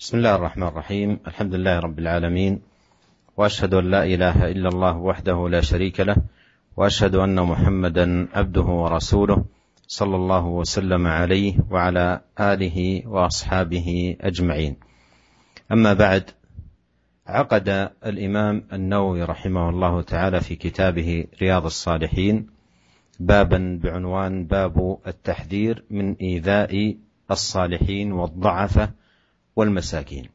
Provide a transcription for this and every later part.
بسم الله الرحمن الرحيم. الحمد لله رب العالمين. وأشهد أن لا إله إلا الله وحده لا شريك له وأشهد أن محمدا عبده ورسوله صلى الله وسلم عليه وعلى آله وأصحابه أجمعين. أما بعد عقد الإمام النووي رحمه الله تعالى في كتابه رياض الصالحين بابا بعنوان باب التحذير من إيذاء الصالحين والضعفة والمساكين.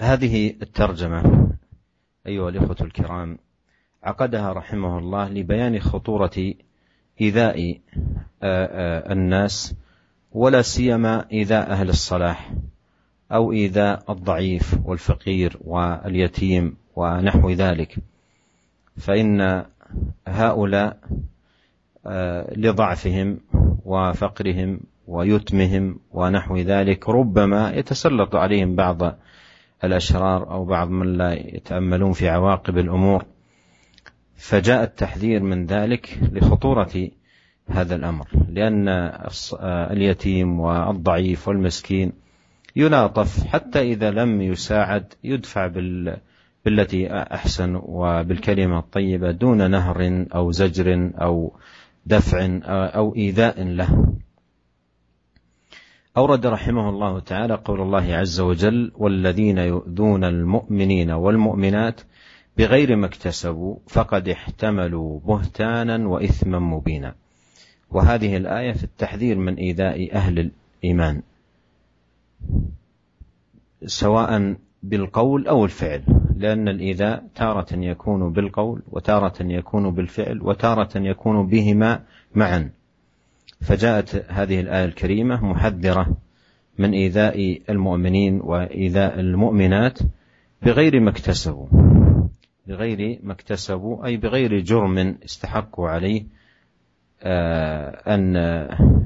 هذه الترجمة أيها الإخوة الكرام عقدها رحمه الله لبيان خطورة إيذاء الناس ولا سيما إيذاء أهل الصلاح أو إيذاء الضعيف والفقير واليتيم ونحو ذلك. فإن هؤلاء لضعفهم وفقرهم ويتمهم ونحو ذلك. ربما يتسلط عليهم بعض الأشرار أو بعض من لا يتأملون في عواقب الأمور. فجاء التحذير من ذلك لخطورة هذا الأمر لأن اليتيم والضعيف والمسكين يلاطف حتى إذا لم يساعد يدفع بال بالتي أحسن وبالكلمة الطيبة دون نهر أو زجر أو دفع أو إيذاء له. أورد رحمه الله تعالى قول الله عز وجل والذين يؤذون المؤمنين والمؤمنات بغير ما اكتسبوا فقد احتملوا بهتانا وإثما مبينا وهذه الآية في التحذير من إيذاء أهل الإيمان سواء بالقول أو الفعل لأن الإيذاء تارة يكون بالقول وتارة يكون بالفعل وتارة يكون بهما معا. فجاءت هذه الآية الكريمة محذرة من إيذاء المؤمنين وإيذاء المؤمنات بغير ما اكتسبوا. بغير ما اكتسبوا أي بغير جرم استحقوا عليه أن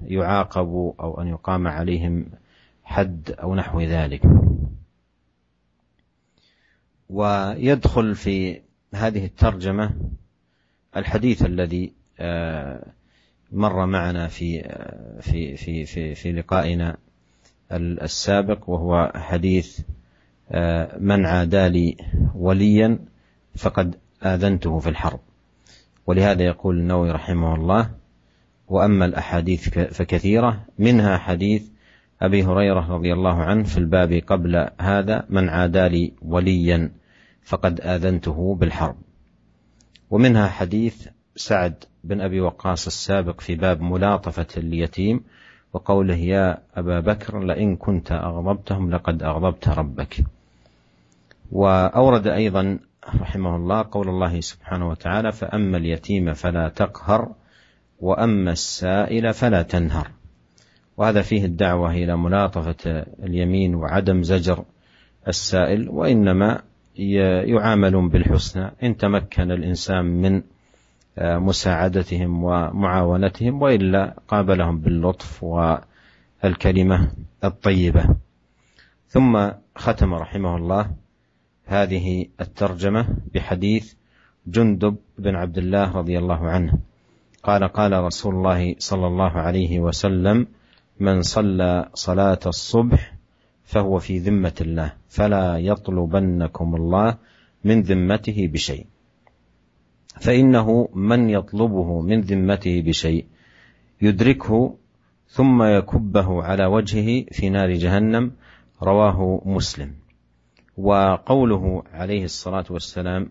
يعاقبوا أو أن يقام عليهم حد أو نحو ذلك. ويدخل في هذه الترجمة الحديث الذي مر معنا في في في في, في لقائنا السابق وهو حديث من عادى لي وليا فقد آذنته في الحرب. ولهذا يقول النووي رحمه الله وأما الأحاديث فكثيرة. منها حديث أبي هريرة رضي الله عنه في الباب قبل هذا من عادى لي وليا فقد آذنته بالحرب. ومنها حديث سعد بن أبي وقاص السابق في باب ملاطفة اليتيم وقوله يا أبا بكر لئن كنت أغضبتهم لقد أغضبت ربك. وأورد أيضا رحمه الله قول الله سبحانه وتعالى فأما اليتيم فلا تقهر وأما السائل فلا تنهر. وهذا فيه الدعوة إلى ملاطفة اليمين وعدم زجر السائل وإنما يعاملون بالحسنى إن تمكن الإنسان من مساعدتهم ومعاونتهم وإلا قابلهم باللطف والكلمة الطيبة. ثم ختم رحمه الله هذه الترجمة بحديث جندب بن عبد الله رضي الله عنه. قال قال رسول الله صلى الله عليه وسلم من صلى صلاة الصبح فهو في ذمة الله فلا يطلبنكم الله من ذمته بشيء. فإنه من يطلبه من ذمته بشيء يدركه ثم يكبه على وجهه في نار جهنم رواه مسلم. وقوله عليه الصلاة والسلام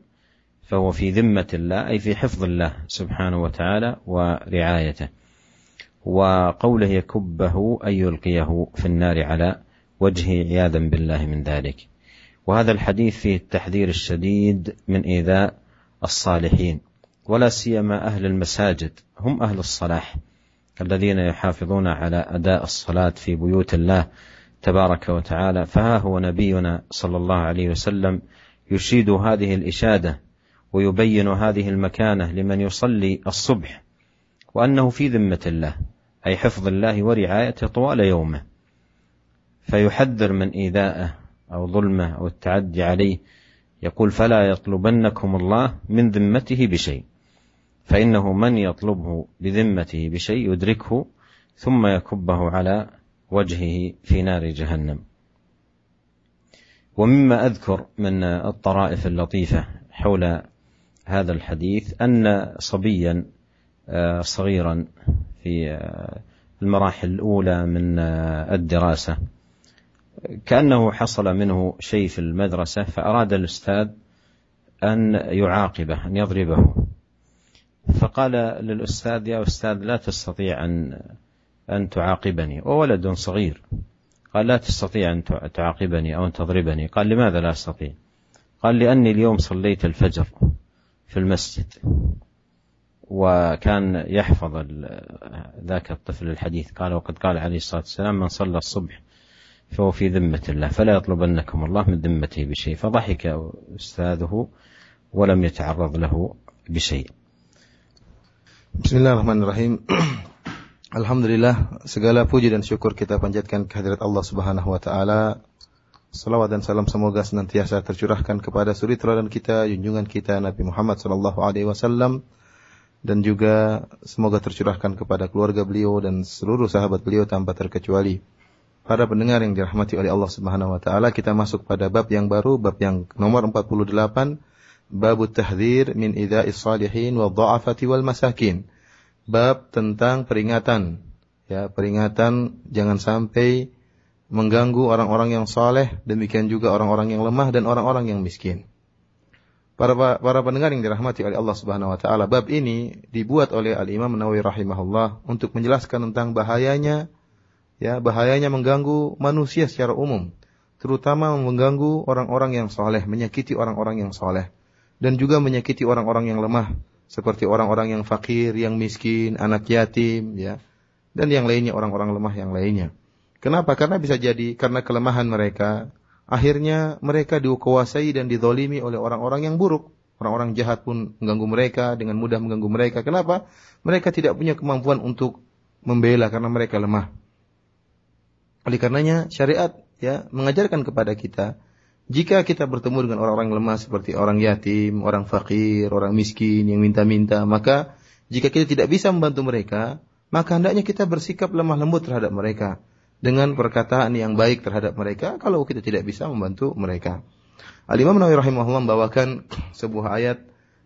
فهو في ذمة الله أي في حفظ الله سبحانه وتعالى ورعايته. وقوله يكبه أي يلقيه في النار على وجهه عياذا بالله من ذلك. وهذا الحديث فيه التحذير الشديد من إيذاء الصالحين ولا سيما أهل المساجد هم أهل الصلاح الذين يحافظون على أداء الصلاة في بيوت الله تبارك وتعالى. فها هو نبينا صلى الله عليه وسلم يشيد هذه الإشادة ويبين هذه المكانة لمن يصلي الصبح وأنه في ذمة الله أي حفظ الله ورعايته طوال يومه. فيحذر من إيذائه أو ظلمه أو التعدي عليه يقول فلا يطلبنكم الله من ذمته بشيء فإنه من يطلبه بذمته بشيء يدركه ثم يكبه على وجهه في نار جهنم. ومما أذكر من الطرائف اللطيفة حول هذا الحديث أن صبيا آه، صغيرا في آه، المراحل الأولى من آه، الدراسة كأنه حصل منه شيء في المدرسة فأراد الأستاذ أن يعاقبه أن يضربه. فقال للأستاذ يا أستاذ لا تستطيع أن أن تعاقبني. وولد صغير. قال لا تستطيع أن تعاقبني أو أن تضربني. قال لماذا لا أستطيع؟ قال لأني اليوم صليت الفجر في المسجد. وكان يحفظ ذاك الطفل الحديث. قال وقد قال عليه الصلاة والسلام من صلى الصبح فهو في ذمة الله فلا يطلبنكم الله من ذمته بشيء فضحك أستاذه ولم يتعرض له بشيء بسم الله الرحمن الرحيم Alhamdulillah segala puji dan syukur kita panjatkan kehadirat Allah Subhanahu wa taala. Salawat dan salam semoga senantiasa tercurahkan kepada suri teladan kita, junjungan kita Nabi Muhammad sallallahu alaihi wasallam dan juga semoga tercurahkan kepada keluarga beliau dan seluruh sahabat beliau tanpa terkecuali. Para pendengar yang dirahmati oleh Allah Subhanahu wa taala, kita masuk pada bab yang baru, bab yang nomor 48, bab tahdzir min idza'is salihin wa dha'afati wal masakin. Bab tentang peringatan. Ya peringatan jangan sampai mengganggu orang-orang yang saleh demikian juga orang-orang yang lemah dan orang-orang yang miskin. Para para pendengar yang dirahmati oleh Allah Subhanahu wa taala bab ini dibuat oleh Al Imam Nawawi rahimahullah untuk menjelaskan tentang bahayanya ya bahayanya mengganggu manusia secara umum terutama mengganggu orang-orang yang saleh menyakiti orang-orang yang saleh dan juga menyakiti orang-orang yang lemah seperti orang-orang yang fakir, yang miskin, anak yatim, ya, dan yang lainnya orang-orang lemah yang lainnya. Kenapa? Karena bisa jadi karena kelemahan mereka, akhirnya mereka dikuasai dan didolimi oleh orang-orang yang buruk. Orang-orang jahat pun mengganggu mereka, dengan mudah mengganggu mereka. Kenapa? Mereka tidak punya kemampuan untuk membela karena mereka lemah. Oleh karenanya syariat ya mengajarkan kepada kita jika kita bertemu dengan orang-orang lemah seperti orang yatim, orang fakir, orang miskin yang minta-minta, maka jika kita tidak bisa membantu mereka, maka hendaknya kita bersikap lemah lembut terhadap mereka dengan perkataan yang baik terhadap mereka kalau kita tidak bisa membantu mereka. Al-Imam Nawawi rahimahullah membawakan sebuah ayat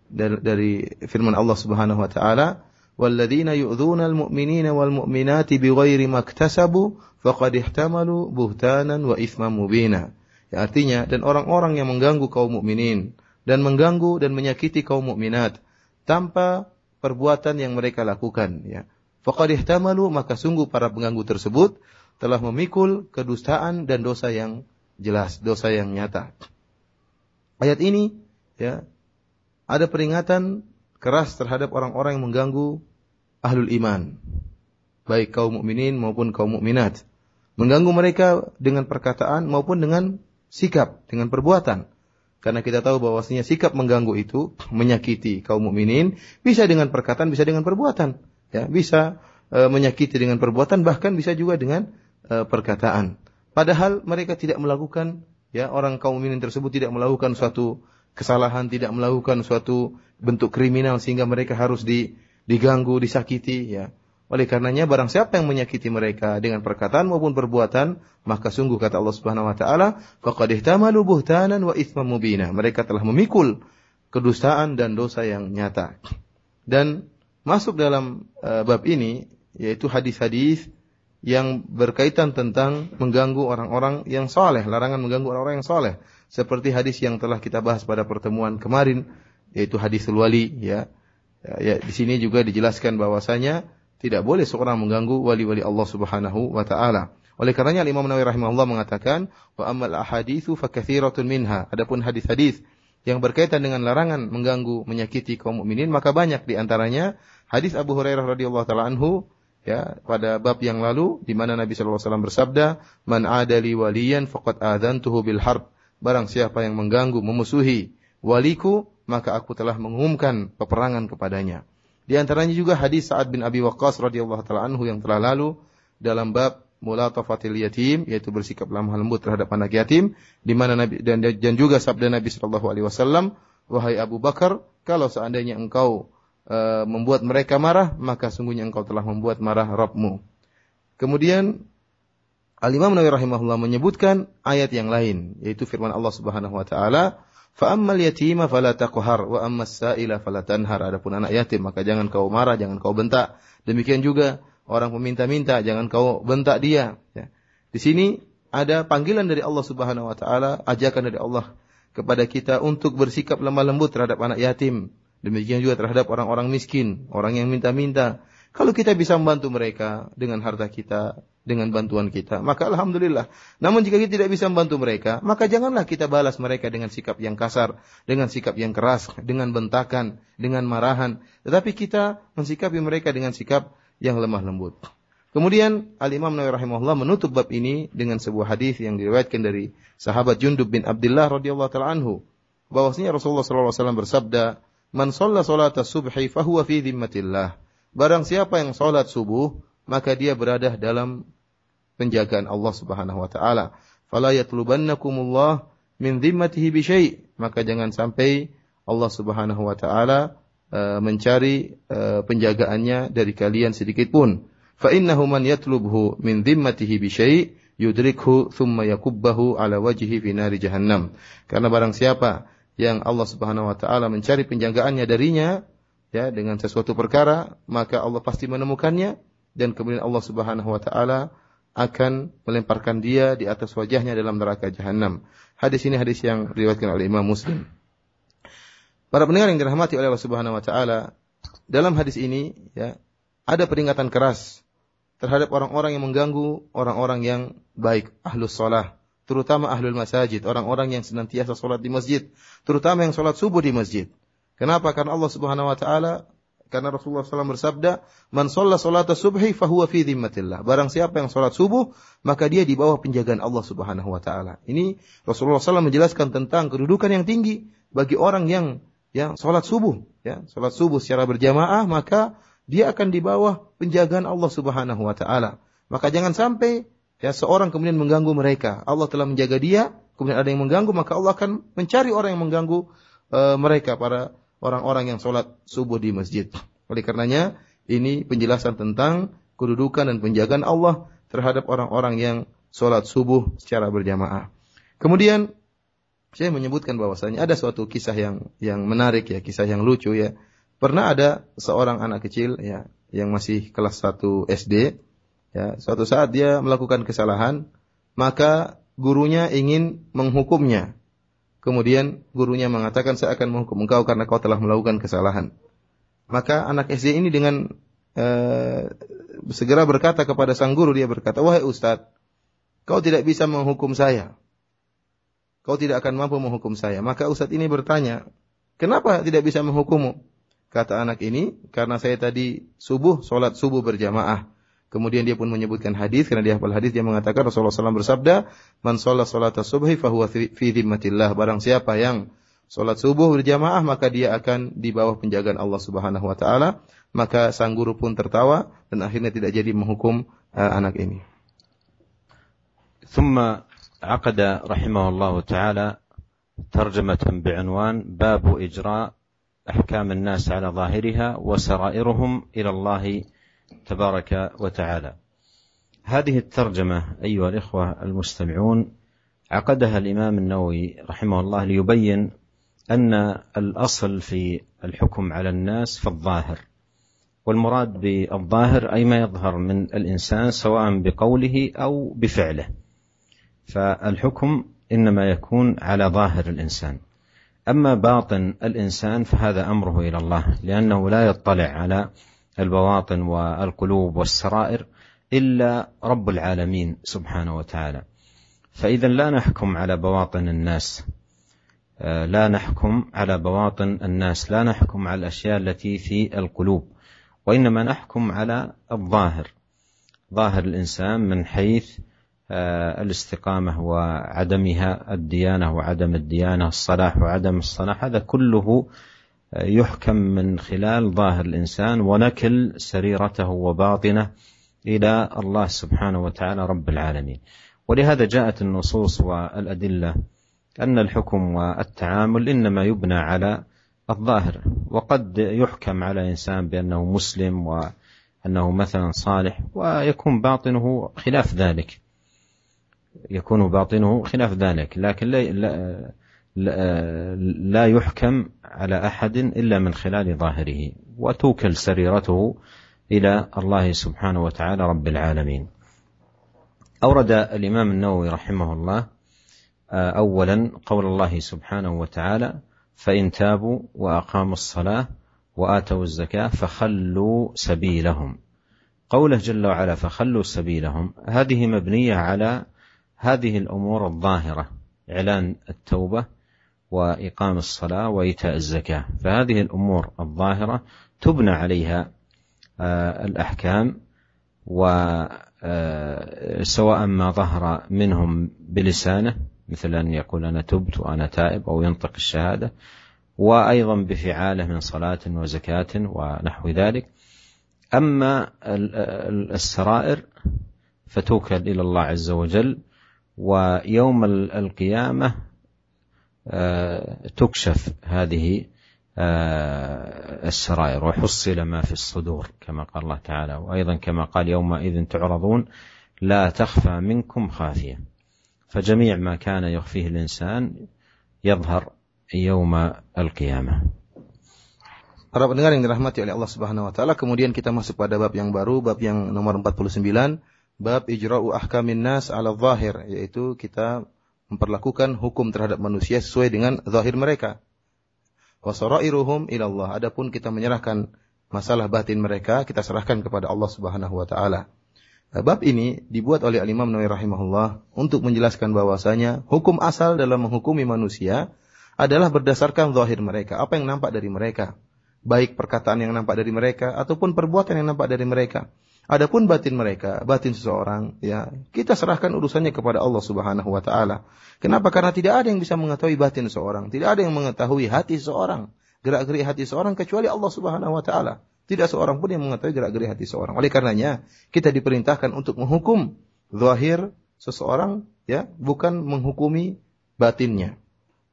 dari, dari firman Allah Subhanahu wa taala, "Walladzina yu'dzuna al-mu'minina wal mu'minati bighairi maktasabu faqad ihtamalu buhtanan wa itsman mubina." Ya, artinya dan orang-orang yang mengganggu kaum mukminin dan mengganggu dan menyakiti kaum mukminat tanpa perbuatan yang mereka lakukan ya. Faqad ihtamalu maka sungguh para pengganggu tersebut telah memikul kedustaan dan dosa yang jelas, dosa yang nyata. Ayat ini ya ada peringatan keras terhadap orang-orang yang mengganggu ahlul iman, baik kaum mukminin maupun kaum mukminat. Mengganggu mereka dengan perkataan maupun dengan sikap, dengan perbuatan. Karena kita tahu bahwasanya sikap mengganggu itu menyakiti kaum mukminin bisa dengan perkataan, bisa dengan perbuatan. Ya, bisa e, menyakiti dengan perbuatan bahkan bisa juga dengan e, perkataan. Padahal mereka tidak melakukan ya orang kaum mukminin tersebut tidak melakukan suatu kesalahan, tidak melakukan suatu bentuk kriminal sehingga mereka harus di, diganggu, disakiti ya. Oleh karenanya barang siapa yang menyakiti mereka dengan perkataan maupun perbuatan, maka sungguh kata Allah Subhanahu wa taala, faqad ihtamalu buhtanan wa itsman mubina. Mereka telah memikul kedustaan dan dosa yang nyata. Dan masuk dalam uh, bab ini yaitu hadis-hadis yang berkaitan tentang mengganggu orang-orang yang soleh, larangan mengganggu orang-orang yang soleh. Seperti hadis yang telah kita bahas pada pertemuan kemarin, yaitu hadis wali, ya. Ya. Ya, di sini juga dijelaskan bahwasanya tidak boleh seorang mengganggu wali-wali Allah Subhanahu wa taala. Oleh karenanya Imam Nawawi rahimahullah mengatakan, "Wa ammal ahaditsu fakathiratun minha." Adapun hadis-hadis yang berkaitan dengan larangan mengganggu, menyakiti kaum mukminin, maka banyak di antaranya hadis Abu Hurairah radhiyallahu taala anhu ya pada bab yang lalu di mana Nabi sallallahu alaihi wasallam bersabda, "Man adali waliyan faqad adzantuhu bil harb." Barang siapa yang mengganggu, memusuhi waliku, maka aku telah mengumumkan peperangan kepadanya. Di antaranya juga hadis Sa'ad bin Abi Waqqas radhiyallahu taala anhu yang telah lalu dalam bab mulatafatil yatim yaitu bersikap lemah lembut terhadap anak yatim di mana Nabi dan, dan juga sabda Nabi sallallahu alaihi wasallam wahai Abu Bakar kalau seandainya engkau uh, membuat mereka marah maka sungguhnya engkau telah membuat marah Rabbmu. Kemudian Al-Imam Nawawi rahimahullah menyebutkan ayat yang lain yaitu firman Allah Subhanahu wa taala Fa'ammal yatima fala taqhar wa ammas sa'ila fala tanhar. Adapun anak yatim maka jangan kau marah, jangan kau bentak. Demikian juga orang peminta-minta jangan kau bentak dia. Ya. Di sini ada panggilan dari Allah Subhanahu wa taala, ajakan dari Allah kepada kita untuk bersikap lemah lembut terhadap anak yatim. Demikian juga terhadap orang-orang miskin, orang yang minta-minta. Kalau kita bisa membantu mereka dengan harta kita, dengan bantuan kita, maka alhamdulillah. Namun jika kita tidak bisa membantu mereka, maka janganlah kita balas mereka dengan sikap yang kasar, dengan sikap yang keras, dengan bentakan, dengan marahan. Tetapi kita mensikapi mereka dengan sikap yang lemah lembut. Kemudian Al-Imam Nawawi rahimahullah menutup bab ini dengan sebuah hadis yang diriwayatkan dari sahabat Jundub bin Abdullah radhiyallahu taala anhu bahwasanya Rasulullah sallallahu alaihi wasallam bersabda, "Man shalla salata subhi fahuwa fi dhimmatillah." Barang siapa yang salat subuh, maka dia berada dalam penjagaan Allah Subhanahu wa taala. Fala yatlubannakumullah min dhimmatihi bi syai'. Maka jangan sampai Allah Subhanahu wa taala uh, mencari uh, penjagaannya dari kalian sedikit pun. Fa innahu man yatlubhu min dhimmatihi bi syai' yudrikhu thumma yakubbahu ala wajhi fi nari jahannam. Karena barang siapa yang Allah Subhanahu wa taala mencari penjagaannya darinya ya dengan sesuatu perkara, maka Allah pasti menemukannya dan kemudian Allah Subhanahu wa taala akan melemparkan dia di atas wajahnya dalam neraka jahanam. Hadis ini hadis yang diriwayatkan oleh Imam Muslim. Para pendengar yang dirahmati oleh Allah Subhanahu wa taala, dalam hadis ini ya ada peringatan keras terhadap orang-orang yang mengganggu orang-orang yang baik, ahlus salah, terutama ahlul masajid, orang-orang yang senantiasa salat di masjid, terutama yang salat subuh di masjid. Kenapa? Karena Allah Subhanahu wa taala karena Rasulullah SAW bersabda, "Man shalla salata subhi fahuwa fi dhimmatillah." Barang siapa yang salat subuh, maka dia di bawah penjagaan Allah Subhanahu wa taala. Ini Rasulullah SAW menjelaskan tentang kedudukan yang tinggi bagi orang yang yang salat subuh, ya, salat subuh secara berjamaah, maka dia akan di bawah penjagaan Allah Subhanahu wa taala. Maka jangan sampai ya seorang kemudian mengganggu mereka. Allah telah menjaga dia, kemudian ada yang mengganggu, maka Allah akan mencari orang yang mengganggu uh, mereka para orang-orang yang sholat subuh di masjid. Oleh karenanya, ini penjelasan tentang kedudukan dan penjagaan Allah terhadap orang-orang yang sholat subuh secara berjamaah. Kemudian, saya menyebutkan bahwasanya ada suatu kisah yang yang menarik ya, kisah yang lucu ya. Pernah ada seorang anak kecil ya yang masih kelas 1 SD ya, suatu saat dia melakukan kesalahan, maka gurunya ingin menghukumnya Kemudian gurunya mengatakan saya akan menghukum engkau karena kau telah melakukan kesalahan. Maka anak SD ini dengan uh, segera berkata kepada sang guru dia berkata, "Wahai ustaz, kau tidak bisa menghukum saya. Kau tidak akan mampu menghukum saya." Maka ustaz ini bertanya, "Kenapa tidak bisa menghukummu?" Kata anak ini, "Karena saya tadi subuh salat subuh berjamaah." Kemudian dia pun menyebutkan hadis karena dia hafal hadis dia mengatakan Rasulullah SAW bersabda, "Man shalla salata subhi fahuwa fi dhimmatillah." Barang siapa yang salat subuh berjamaah maka dia akan di bawah penjagaan Allah Subhanahu wa taala. Maka sang guru pun tertawa dan akhirnya tidak jadi menghukum uh, anak ini. ثم عقد رحمه الله تعالى ترجمة بعنوان باب إجراء أحكام الناس على ظاهرها وسرائرهم إلى الله تبارك وتعالى. هذه الترجمة أيها الإخوة المستمعون عقدها الإمام النووي رحمه الله ليبين أن الأصل في الحكم على الناس في الظاهر والمراد بالظاهر أي ما يظهر من الإنسان سواء بقوله أو بفعله. فالحكم إنما يكون على ظاهر الإنسان. أما باطن الإنسان فهذا أمره إلى الله لأنه لا يطلع على البواطن والقلوب والسرائر إلا رب العالمين سبحانه وتعالى. فإذا لا نحكم على بواطن الناس. آه، لا نحكم على بواطن الناس. لا نحكم على الأشياء التي في القلوب. وإنما نحكم على الظاهر. ظاهر الإنسان من حيث آه، الاستقامة وعدمها الديانة وعدم الديانة الصلاح وعدم الصلاح. هذا كله يحكم من خلال ظاهر الإنسان ونكل سريرته وباطنه إلى الله سبحانه وتعالى رب العالمين. ولهذا جاءت النصوص والأدلة أن الحكم والتعامل إنما يبنى على الظاهر وقد يحكم على إنسان بأنه مسلم وأنه مثلا صالح ويكون باطنه خلاف ذلك. يكون باطنه خلاف ذلك لكن لا, لا, يحكم على أحد إلا من خلال ظاهره وتوكل سريرته إلى الله سبحانه وتعالى رب العالمين. أورد الإمام النووي رحمه الله أولا قول الله سبحانه وتعالى فإن تابوا وأقاموا الصلاة وآتوا الزكاة فخلوا سبيلهم. قوله جل وعلا فخلوا سبيلهم هذه مبنية على هذه الأمور الظاهرة إعلان التوبة وإقام الصلاة وإيتاء الزكاة. فهذه الأمور الظاهرة تبنى عليها آه، الأحكام وسواء آه، ما ظهر منهم بلسانه مثل أن يقول أنا تبت وأنا تائب أو ينطق الشهادة وأيضا بفعاله من صلاة وزكاة ونحو ذلك. أما السرائر فتوكل إلى الله عز وجل ويوم القيامة تكشف هذه السرائر وحصل ما في الصدور كما قال الله تعالى وأيضا كما قال يومئذ تعرضون لا تخفى منكم خافية فجميع ما كان يخفيه الإنسان يظهر يوم القيامة Para pendengar yang dirahmati oleh Allah Subhanahu wa taala, kemudian kita masuk pada bab yang baru, bab yang nomor 49, bab ijra'u ahkamin nas 'ala zahir, yaitu kita memperlakukan hukum terhadap manusia sesuai dengan zahir mereka. Wa sarairuhum ila Allah. Adapun kita menyerahkan masalah batin mereka, kita serahkan kepada Allah Subhanahu wa taala. Nah, bab ini dibuat oleh Al-Imam Nawawi rahimahullah untuk menjelaskan bahwasanya hukum asal dalam menghukumi manusia adalah berdasarkan zahir mereka, apa yang nampak dari mereka, baik perkataan yang nampak dari mereka ataupun perbuatan yang nampak dari mereka. Adapun batin mereka, batin seseorang, ya, kita serahkan urusannya kepada Allah Subhanahu wa taala. Kenapa? Karena tidak ada yang bisa mengetahui batin seseorang, tidak ada yang mengetahui hati seseorang, gerak-gerik hati seseorang kecuali Allah Subhanahu wa taala. Tidak seorang pun yang mengetahui gerak-gerik hati seorang. Oleh karenanya, kita diperintahkan untuk menghukum zahir seseorang ya, bukan menghukumi batinnya.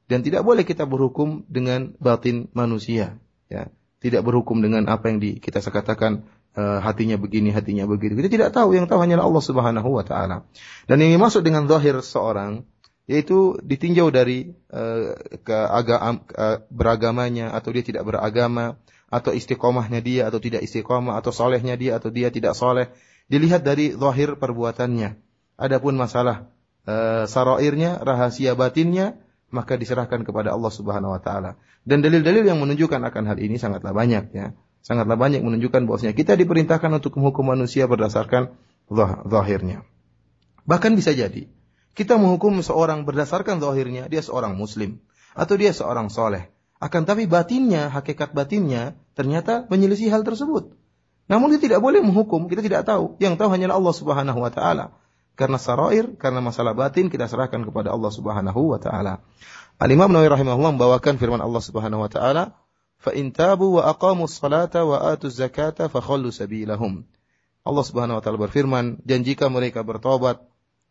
Dan tidak boleh kita berhukum dengan batin manusia, ya. Tidak berhukum dengan apa yang di, kita katakan uh, hatinya begini, hatinya begitu. Kita tidak tahu, yang tahu hanyalah Allah Subhanahu wa taala. Dan yang dimaksud dengan zahir seorang yaitu ditinjau dari uh, uh, beragamanya atau dia tidak beragama, atau istiqomahnya dia atau tidak istiqomah atau solehnya dia atau dia tidak soleh dilihat dari zahir perbuatannya. Adapun masalah e, sarairnya, rahasia batinnya, maka diserahkan kepada Allah Subhanahu wa taala. Dan dalil-dalil yang menunjukkan akan hal ini sangatlah banyak ya. Sangatlah banyak menunjukkan bahwasanya kita diperintahkan untuk menghukum manusia berdasarkan zahirnya. Bahkan bisa jadi kita menghukum seorang berdasarkan zahirnya dia seorang muslim atau dia seorang soleh. Akan tapi batinnya, hakikat batinnya ternyata menyelisih hal tersebut. Namun kita tidak boleh menghukum, kita tidak tahu. Yang tahu hanyalah Allah Subhanahu wa taala. Karena sarair, karena masalah batin kita serahkan kepada Allah Subhanahu wa taala. Al-Imam Nawawi rahimahullah membawakan firman Allah Subhanahu wa taala, "Fa in tabu wa aqamu salata fa khallu sabilahum." Allah Subhanahu wa taala berfirman, "Dan jika mereka bertobat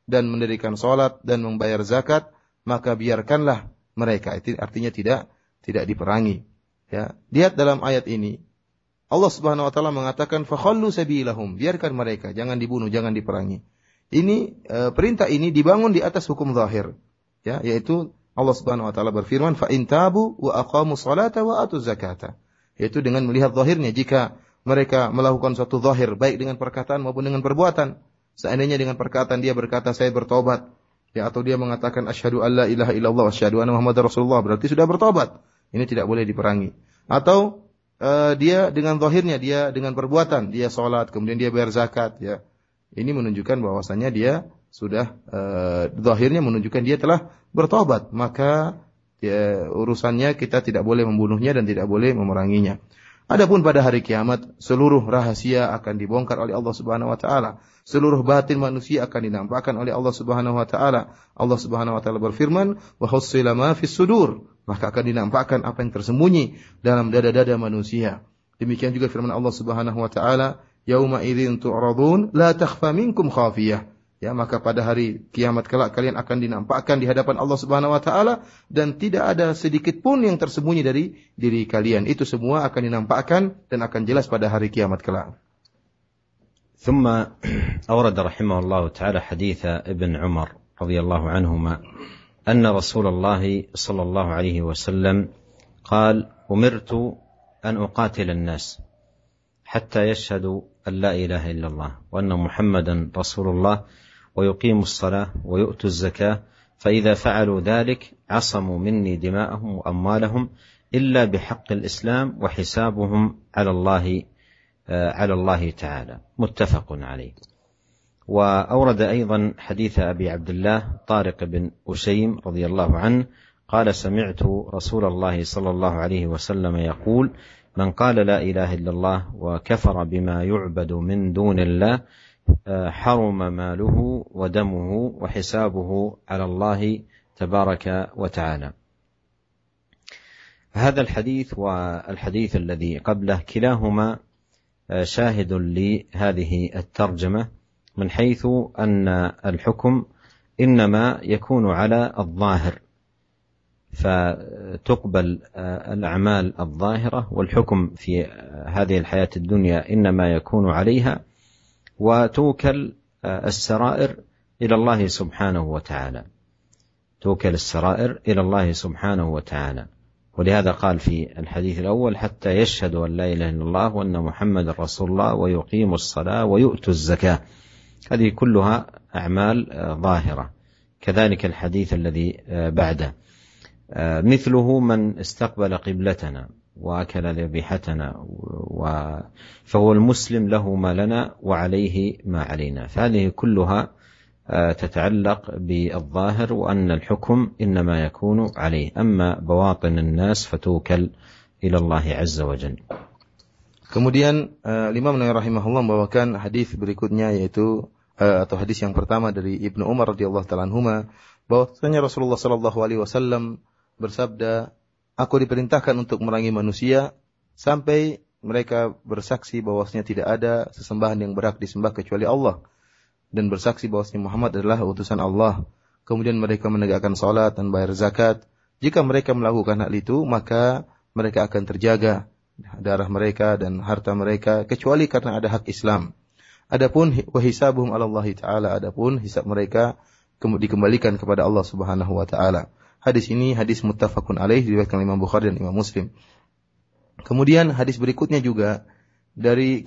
dan mendirikan salat dan membayar zakat, maka biarkanlah mereka." Itu artinya tidak tidak diperangi. Ya, lihat dalam ayat ini Allah Subhanahu wa taala mengatakan fakhallu sabilahum, biarkan mereka, jangan dibunuh, jangan diperangi. Ini e, perintah ini dibangun di atas hukum zahir. Ya, yaitu Allah Subhanahu wa taala berfirman fa in tabu wa aqamu salata wa atu zakata. Yaitu dengan melihat zahirnya jika mereka melakukan suatu zahir baik dengan perkataan maupun dengan perbuatan. Seandainya dengan perkataan dia berkata saya bertobat, ya atau dia mengatakan asyhadu alla ilaha illallah asyhadu anna muhammadar rasulullah berarti sudah bertobat. Ini tidak boleh diperangi. Atau uh, dia dengan zahirnya, dia dengan perbuatan, dia sholat, kemudian dia bayar zakat, ya. Ini menunjukkan bahwasanya dia sudah uh, menunjukkan dia telah bertobat, maka ya, urusannya kita tidak boleh membunuhnya dan tidak boleh memeranginya. Adapun pada hari kiamat seluruh rahasia akan dibongkar oleh Allah Subhanahu wa taala. Seluruh batin manusia akan dinampakkan oleh Allah Subhanahu wa taala. Allah Subhanahu wa taala berfirman, "Wa hussila ma fis sudur." Maka akan dinampakkan apa yang tersembunyi dalam dada-dada manusia. Demikian juga firman Allah Subhanahu wa taala, "Yauma idzin tu'radun la takhfa minkum khafiyah." Ya, maka pada hari kiamat kelak kalian akan dinampakkan di hadapan Allah Subhanahu wa taala dan tidak ada sedikit pun yang tersembunyi dari diri kalian. Itu semua akan dinampakkan dan akan jelas pada hari kiamat kelak. ثم أورد رحمه الله تعالى حديث ابن عمر رضي الله عنهما أن رسول الله صلى الله عليه وسلم قال أمرت أن أقاتل الناس حتى يشهدوا أن لا إله إلا الله وأن محمدا رسول الله ويقيموا الصلاة ويؤتوا الزكاة فإذا فعلوا ذلك عصموا مني دماءهم وأموالهم إلا بحق الإسلام وحسابهم على الله على الله تعالى. متفق عليه. وأورد أيضا حديث أبي عبد الله طارق بن أشيم رضي الله عنه قال سمعت رسول الله صلى الله عليه وسلم يقول من قال لا إله إلا الله وكفر بما يعبد من دون الله حرم ماله ودمه وحسابه على الله تبارك وتعالى. هذا الحديث والحديث الذي قبله كلاهما شاهد لهذه الترجمة من حيث أن الحكم إنما يكون على الظاهر فتقبل الأعمال الظاهرة والحكم في هذه الحياة الدنيا إنما يكون عليها وتوكل السرائر إلى الله سبحانه وتعالى. توكل السرائر إلى الله سبحانه وتعالى. ولهذا قال في الحديث الأول حتى يشهدوا أن لا إله إلا الله وأن محمد رسول الله ويقيموا الصلاة ويؤتوا الزكاة. هذه كلها أعمال ظاهرة. كذلك الحديث الذي بعده. مثله من استقبل قبلتنا. واكل ذبيحتنا فهو المسلم له ما لنا وعليه ما علينا فهذه كلها تتعلق بالظاهر وان الحكم انما يكون عليه اما بواطن الناس فتوكل إلى الله عز وجل Kemudian uh, Imam Nawawi rahimahullah membawakan hadis berikutnya yaitu uh, atau hadis yang pertama dari Ibnu Umar radhiyallahu taala anhuma bahwasanya Rasulullah sallallahu alaihi wasallam bersabda, Aku diperintahkan untuk merangi manusia sampai mereka bersaksi bahwasanya tidak ada sesembahan yang berhak disembah kecuali Allah dan bersaksi bahwasanya Muhammad adalah utusan Allah. Kemudian mereka menegakkan salat dan bayar zakat. Jika mereka melakukan hal itu, maka mereka akan terjaga darah mereka dan harta mereka kecuali karena ada hak Islam. Adapun wahisabuhum Allah taala, adapun hisab mereka dikembalikan kepada Allah Subhanahu wa taala. Hadis ini hadis muttafaqun alaih diriwayatkan Imam Bukhari dan Imam Muslim. Kemudian hadis berikutnya juga dari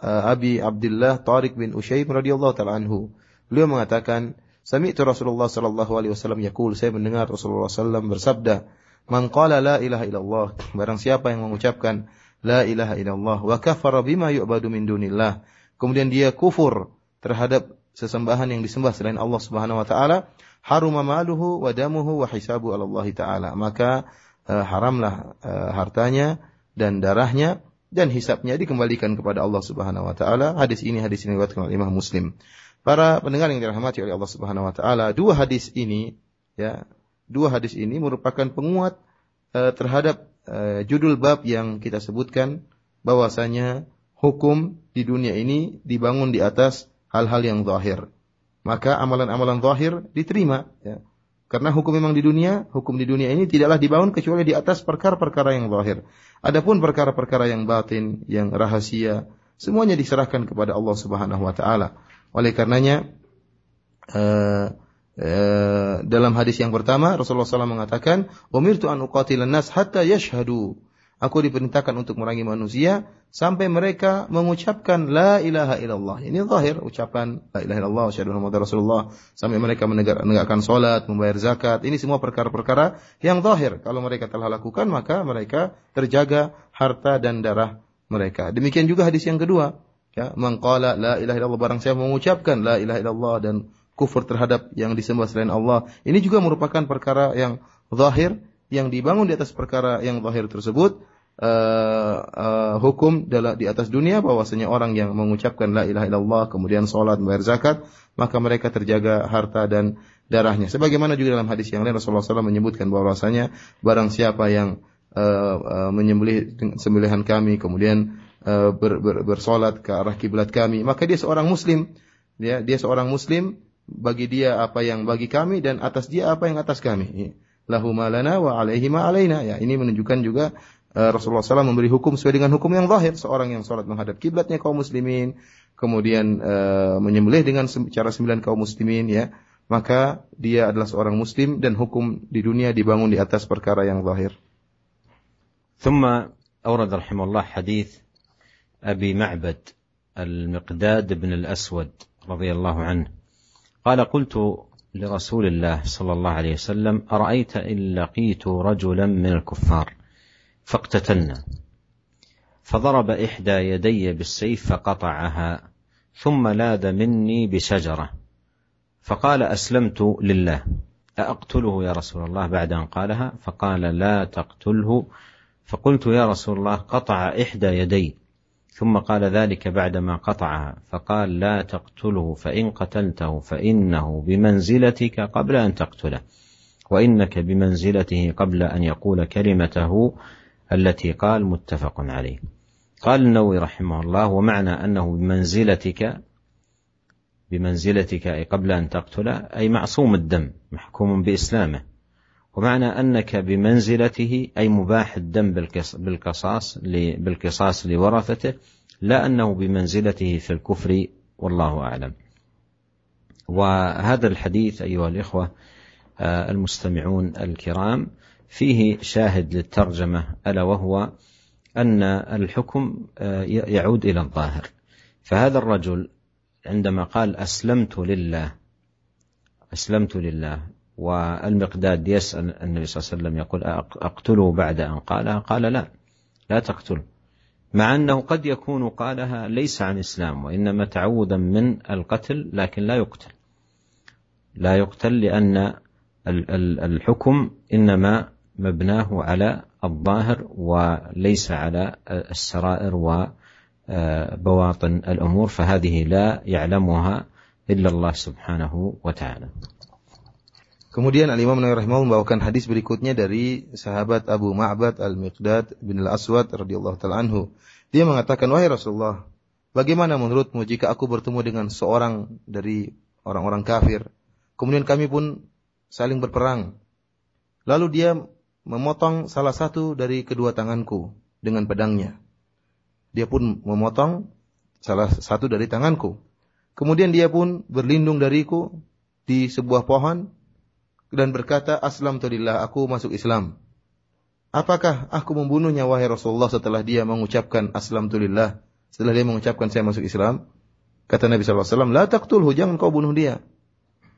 uh, Abi Abdullah Tariq bin Ushayb radhiyallahu taala anhu. Beliau mengatakan, "Sami'tu Rasulullah sallallahu alaihi wasallam yaqul, saya mendengar Rasulullah sallam bersabda, "Man qala la ilaha illallah, barang siapa yang mengucapkan la ilaha illallah wa kafara bima yu'badu min dunillah, kemudian dia kufur terhadap sesembahan yang disembah selain Allah Subhanahu wa taala, haruma maluhu wa damuhu wa hisabu Allah taala. Maka uh, haramlah uh, hartanya dan darahnya dan hisapnya dikembalikan kepada Allah Subhanahu wa taala. Hadis ini hadis ini diriwayatkan oleh Imam Muslim. Para pendengar yang dirahmati oleh Allah Subhanahu wa taala, dua hadis ini ya, dua hadis ini merupakan penguat uh, terhadap uh, judul bab yang kita sebutkan bahwasanya hukum di dunia ini dibangun di atas hal-hal yang zahir maka amalan-amalan zahir diterima ya. Karena hukum memang di dunia, hukum di dunia ini tidaklah dibangun kecuali di atas perkara-perkara yang zahir. Adapun perkara-perkara yang batin, yang rahasia, semuanya diserahkan kepada Allah Subhanahu wa taala. Oleh karenanya uh, uh, dalam hadis yang pertama Rasulullah SAW mengatakan, "Umirtu an uqatilan nas hatta yashhadu." Aku diperintahkan untuk merangi manusia sampai mereka mengucapkan la ilaha illallah. Ini zahir ucapan la ilaha illallah syahadu Muhammad Rasulullah sampai mereka menegak, menegakkan salat, membayar zakat. Ini semua perkara-perkara yang zahir. Kalau mereka telah lakukan maka mereka terjaga harta dan darah mereka. Demikian juga hadis yang kedua, ya, mengqala la ilaha illallah barang saya mengucapkan la ilaha illallah dan kufur terhadap yang disembah selain Allah. Ini juga merupakan perkara yang zahir yang dibangun di atas perkara yang zahir tersebut uh, uh, hukum dalam di atas dunia bahwasanya orang yang mengucapkan la ilaha illallah kemudian salat bayar zakat maka mereka terjaga harta dan darahnya. Sebagaimana juga dalam hadis yang lain Rasulullah SAW menyebutkan bahwasanya barang siapa yang uh, uh, menyembelih sembelihan kami kemudian uh, ber, ber, bersolat ke arah kiblat kami maka dia seorang muslim. Dia dia seorang muslim bagi dia apa yang bagi kami dan atas dia apa yang atas kami lahu malana wa alaihi ma alaina. Ya, ini menunjukkan juga uh, Rasulullah SAW memberi hukum sesuai dengan hukum yang zahir. Seorang yang sholat menghadap kiblatnya kaum muslimin, kemudian uh, menyembelih dengan cara sembilan kaum muslimin, ya, maka dia adalah seorang muslim dan hukum di dunia dibangun di atas perkara yang zahir. ثم أورد رحمه الله حديث أبي معبد المقداد بن الأسود رضي الله عنه قال قلت لرسول الله صلى الله عليه وسلم أرأيت إن لقيت رجلا من الكفار؟ فاقتتلنا. فضرب إحدى يدي بالسيف فقطعها ثم لاذ مني بشجرة. فقال أسلمت لله. أأقتله يا رسول الله؟ بعد أن قالها فقال لا تقتله. فقلت يا رسول الله قطع إحدى يدي. ثم قال ذلك بعدما قطعها فقال لا تقتله فإن قتلته فإنه بمنزلتك قبل أن تقتله وإنك بمنزلته قبل أن يقول كلمته التي قال متفق عليه. قال النووي رحمه الله ومعنى أنه بمنزلتك بمنزلتك أي قبل أن تقتله أي معصوم الدم محكوم بإسلامه. ومعنى أنك بمنزلته أي مباح الدم بالقصاص بالقصاص لورثته لا أنه بمنزلته في الكفر والله أعلم. وهذا الحديث أيها الإخوة آه، المستمعون الكرام فيه شاهد للترجمة ألا وهو أن الحكم آه، يعود إلى الظاهر. فهذا الرجل عندما قال أسلمت لله أسلمت لله والمقداد يسأل النبي صلى الله عليه وسلم يقول أقتله بعد أن قالها قال لا لا تقتله مع أنه قد يكون قالها ليس عن إسلام وإنما تعوذا من القتل لكن لا يقتل. لا يقتل لأن الحكم إنما مبناه على الظاهر وليس على السرائر وبواطن الأمور فهذه لا يعلمها إلا الله سبحانه وتعالى. Kemudian Al-Imam Nawawi membawakan hadis berikutnya dari sahabat Abu Ma'bad Al-Miqdad bin Al-Aswad radhiyallahu taala anhu. Dia mengatakan, "Wahai Rasulullah, bagaimana menurutmu jika aku bertemu dengan seorang dari orang-orang kafir, kemudian kami pun saling berperang. Lalu dia memotong salah satu dari kedua tanganku dengan pedangnya. Dia pun memotong salah satu dari tanganku. Kemudian dia pun berlindung dariku di sebuah pohon dan berkata, Aslam tulillah, aku masuk Islam. Apakah aku membunuhnya wahai Rasulullah setelah dia mengucapkan Aslam tulillah? Setelah dia mengucapkan saya masuk Islam? Kata Nabi SAW, La taqtulhu, jangan kau bunuh dia.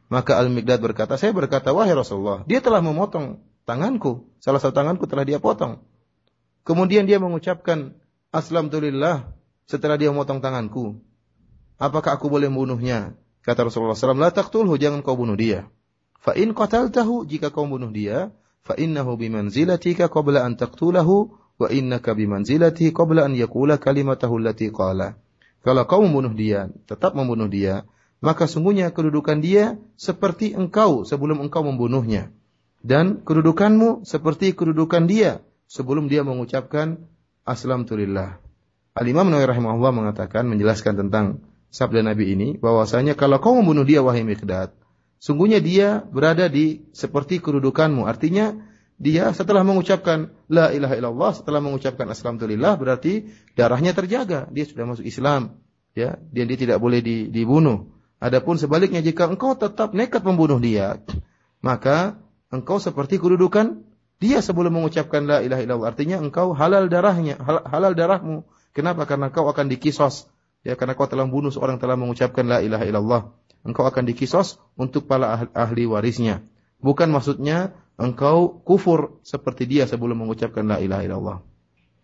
Maka Al-Miqdad berkata, saya berkata, wahai Rasulullah, dia telah memotong tanganku. Salah satu tanganku telah dia potong. Kemudian dia mengucapkan, Aslam tulillah, setelah dia memotong tanganku. Apakah aku boleh membunuhnya? Kata Rasulullah SAW, La taqtulhu, jangan kau bunuh dia. Fa in qataltahu jika kau bunuh dia, fa innahu bimanzilatika qabla an taqtulahu wa innaka bimanzilatihi qabla an yaqula kalimatahu allati qala. Kalau kau membunuh dia, tetap membunuh dia, maka sungguhnya kedudukan dia seperti engkau sebelum engkau membunuhnya. Dan kedudukanmu seperti kedudukan dia sebelum dia mengucapkan aslamtu lillah. Al-Imam Nawawi rahimahullah mengatakan menjelaskan tentang sabda Nabi ini bahwasanya kalau kau membunuh dia wahai Miqdad, Sungguhnya dia berada di seperti kedudukanmu. Artinya dia setelah mengucapkan la ilaha illallah, setelah mengucapkan alhamdulillah berarti darahnya terjaga. Dia sudah masuk Islam. Ya, dia dia tidak boleh di, dibunuh. Adapun sebaliknya jika engkau tetap nekat membunuh dia, maka engkau seperti kedudukan dia sebelum mengucapkan la ilaha illallah. Artinya engkau halal darahnya, halal, halal darahmu. Kenapa? Karena engkau akan dikisos. Ya, karena kau telah membunuh seorang telah mengucapkan la ilaha illallah engkau akan dikisos untuk para ahli warisnya. Bukan maksudnya engkau kufur seperti dia sebelum mengucapkan la ilaha illallah.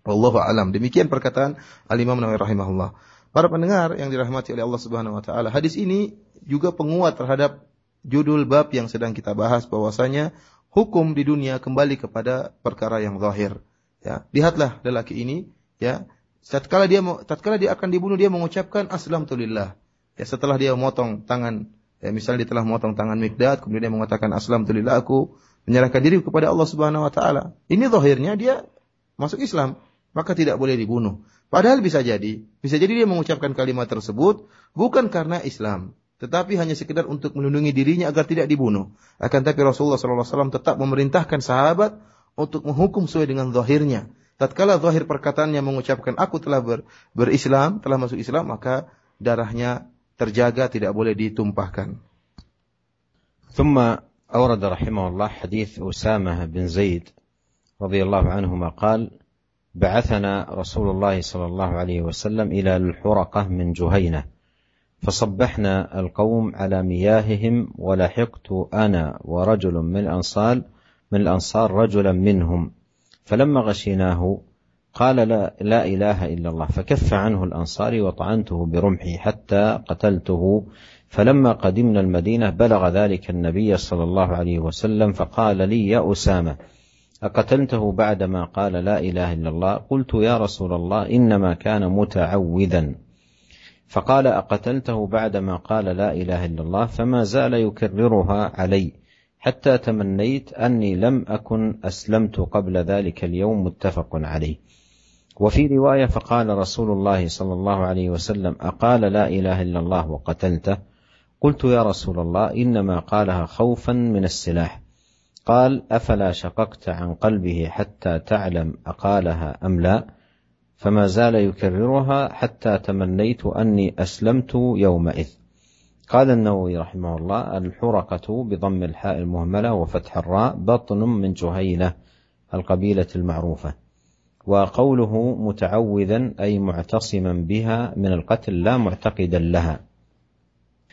Wallahu alam. Demikian perkataan Al-Imam Nawawi rahimahullah. Para pendengar yang dirahmati oleh Allah Subhanahu wa taala, hadis ini juga penguat terhadap judul bab yang sedang kita bahas bahwasanya hukum di dunia kembali kepada perkara yang zahir. Ya, lihatlah lelaki ini, ya, tatkala dia tatkala dia akan dibunuh dia mengucapkan aslamtu lillah. Ya setelah dia memotong tangan, ya misalnya dia telah memotong tangan Mikdad, kemudian dia mengatakan aslam aku menyerahkan diri kepada Allah Subhanahu wa taala. Ini zahirnya dia masuk Islam, maka tidak boleh dibunuh. Padahal bisa jadi, bisa jadi dia mengucapkan kalimat tersebut bukan karena Islam, tetapi hanya sekedar untuk melindungi dirinya agar tidak dibunuh. Akan tapi Rasulullah SAW tetap memerintahkan sahabat untuk menghukum sesuai dengan zahirnya. Tatkala zahir perkataannya mengucapkan aku telah ber, berislam, telah masuk Islam, maka darahnya terjaga tidak boleh ditumpahkan. ثم أورد رحمه الله حديث أسامة بن زيد رضي الله عنهما قال بعثنا رسول الله صلى الله عليه وسلم إلى الحرقة من جهينة فصبحنا القوم على مياههم ولحقت أنا ورجل من الأنصار من الأنصار رجلا منهم فلما غشيناه قال لا, لا إله إلا الله. فكف عنه الأنصاري وطعنته برمحي حتى قتلته. فلما قدمنا المدينة بلغ ذلك النبي صلى الله عليه وسلم فقال لي يا أسامة أقتلته بعدما قال لا إله إلا الله؟ قلت يا رسول الله إنما كان متعوذا. فقال أقتلته بعدما قال لا إله إلا الله؟ فما زال يكررها علي. حتى تمنيت أني لم أكن أسلمت قبل ذلك اليوم متفق عليه. وفي رواية فقال رسول الله صلى الله عليه وسلم أقال لا إله إلا الله وقتلته. قلت يا رسول الله إنما قالها خوفا من السلاح. قال أفلا شققت عن قلبه حتى تعلم أقالها أم لا؟ فما زال يكررها حتى تمنيت أني أسلمت يومئذ. قال النووي رحمه الله الحرقة بضم الحاء المهملة وفتح الراء بطن من جهينة القبيلة المعروفة. وقوله متعوذا أي معتصما بها من القتل لا معتقدا لها.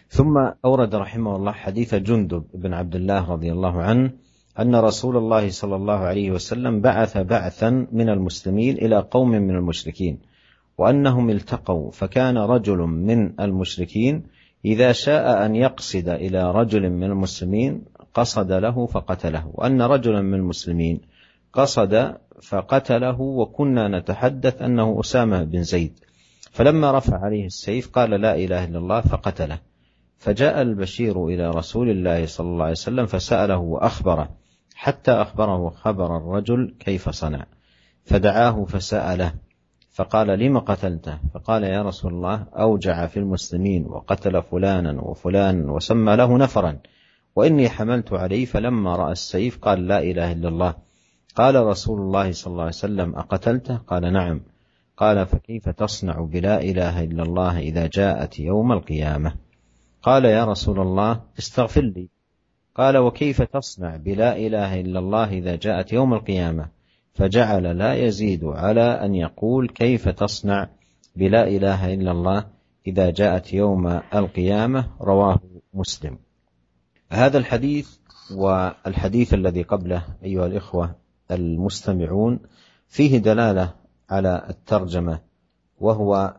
ثم أورد رحمه الله حديث جندب بن عبد الله رضي الله عنه أن رسول الله صلى الله عليه وسلم بعث بعثا من المسلمين إلى قوم من المشركين وأنهم التقوا فكان رجل من المشركين إذا شاء أن يقصد إلى رجل من المسلمين قصد له فقتله وأن رجلا من المسلمين قصد فقتله وكنا نتحدث أنه أسامة بن زيد. فلما رفع عليه السيف قال لا إله إلا الله فقتله. فجاء البشير إلى رسول الله صلى الله عليه وسلم فسأله وأخبره. حتى أخبره خبر الرجل كيف صنع. فدعاه فسأله. فقال لم قتلته؟ فقال يا رسول الله أوجع في المسلمين وقتل فلانا وفلانا وسمى له نفرا. وإني حملت عليه فلما رأى السيف قال لا إله إلا الله. قال رسول الله صلى الله عليه وسلم أقتلته؟ قال نعم. قال فكيف تصنع بلا إله إلا الله إذا جاءت يوم القيامة؟ قال يا رسول الله استغفر لي. قال وكيف تصنع بلا إله إلا الله إذا جاءت يوم القيامة؟ فجعل لا يزيد على أن يقول كيف تصنع بلا إله إلا الله إذا جاءت يوم القيامة؟ رواه مسلم. هذا الحديث والحديث الذي قبله أيها الإخوة المستمعون فيه دلالة على الترجمة وهو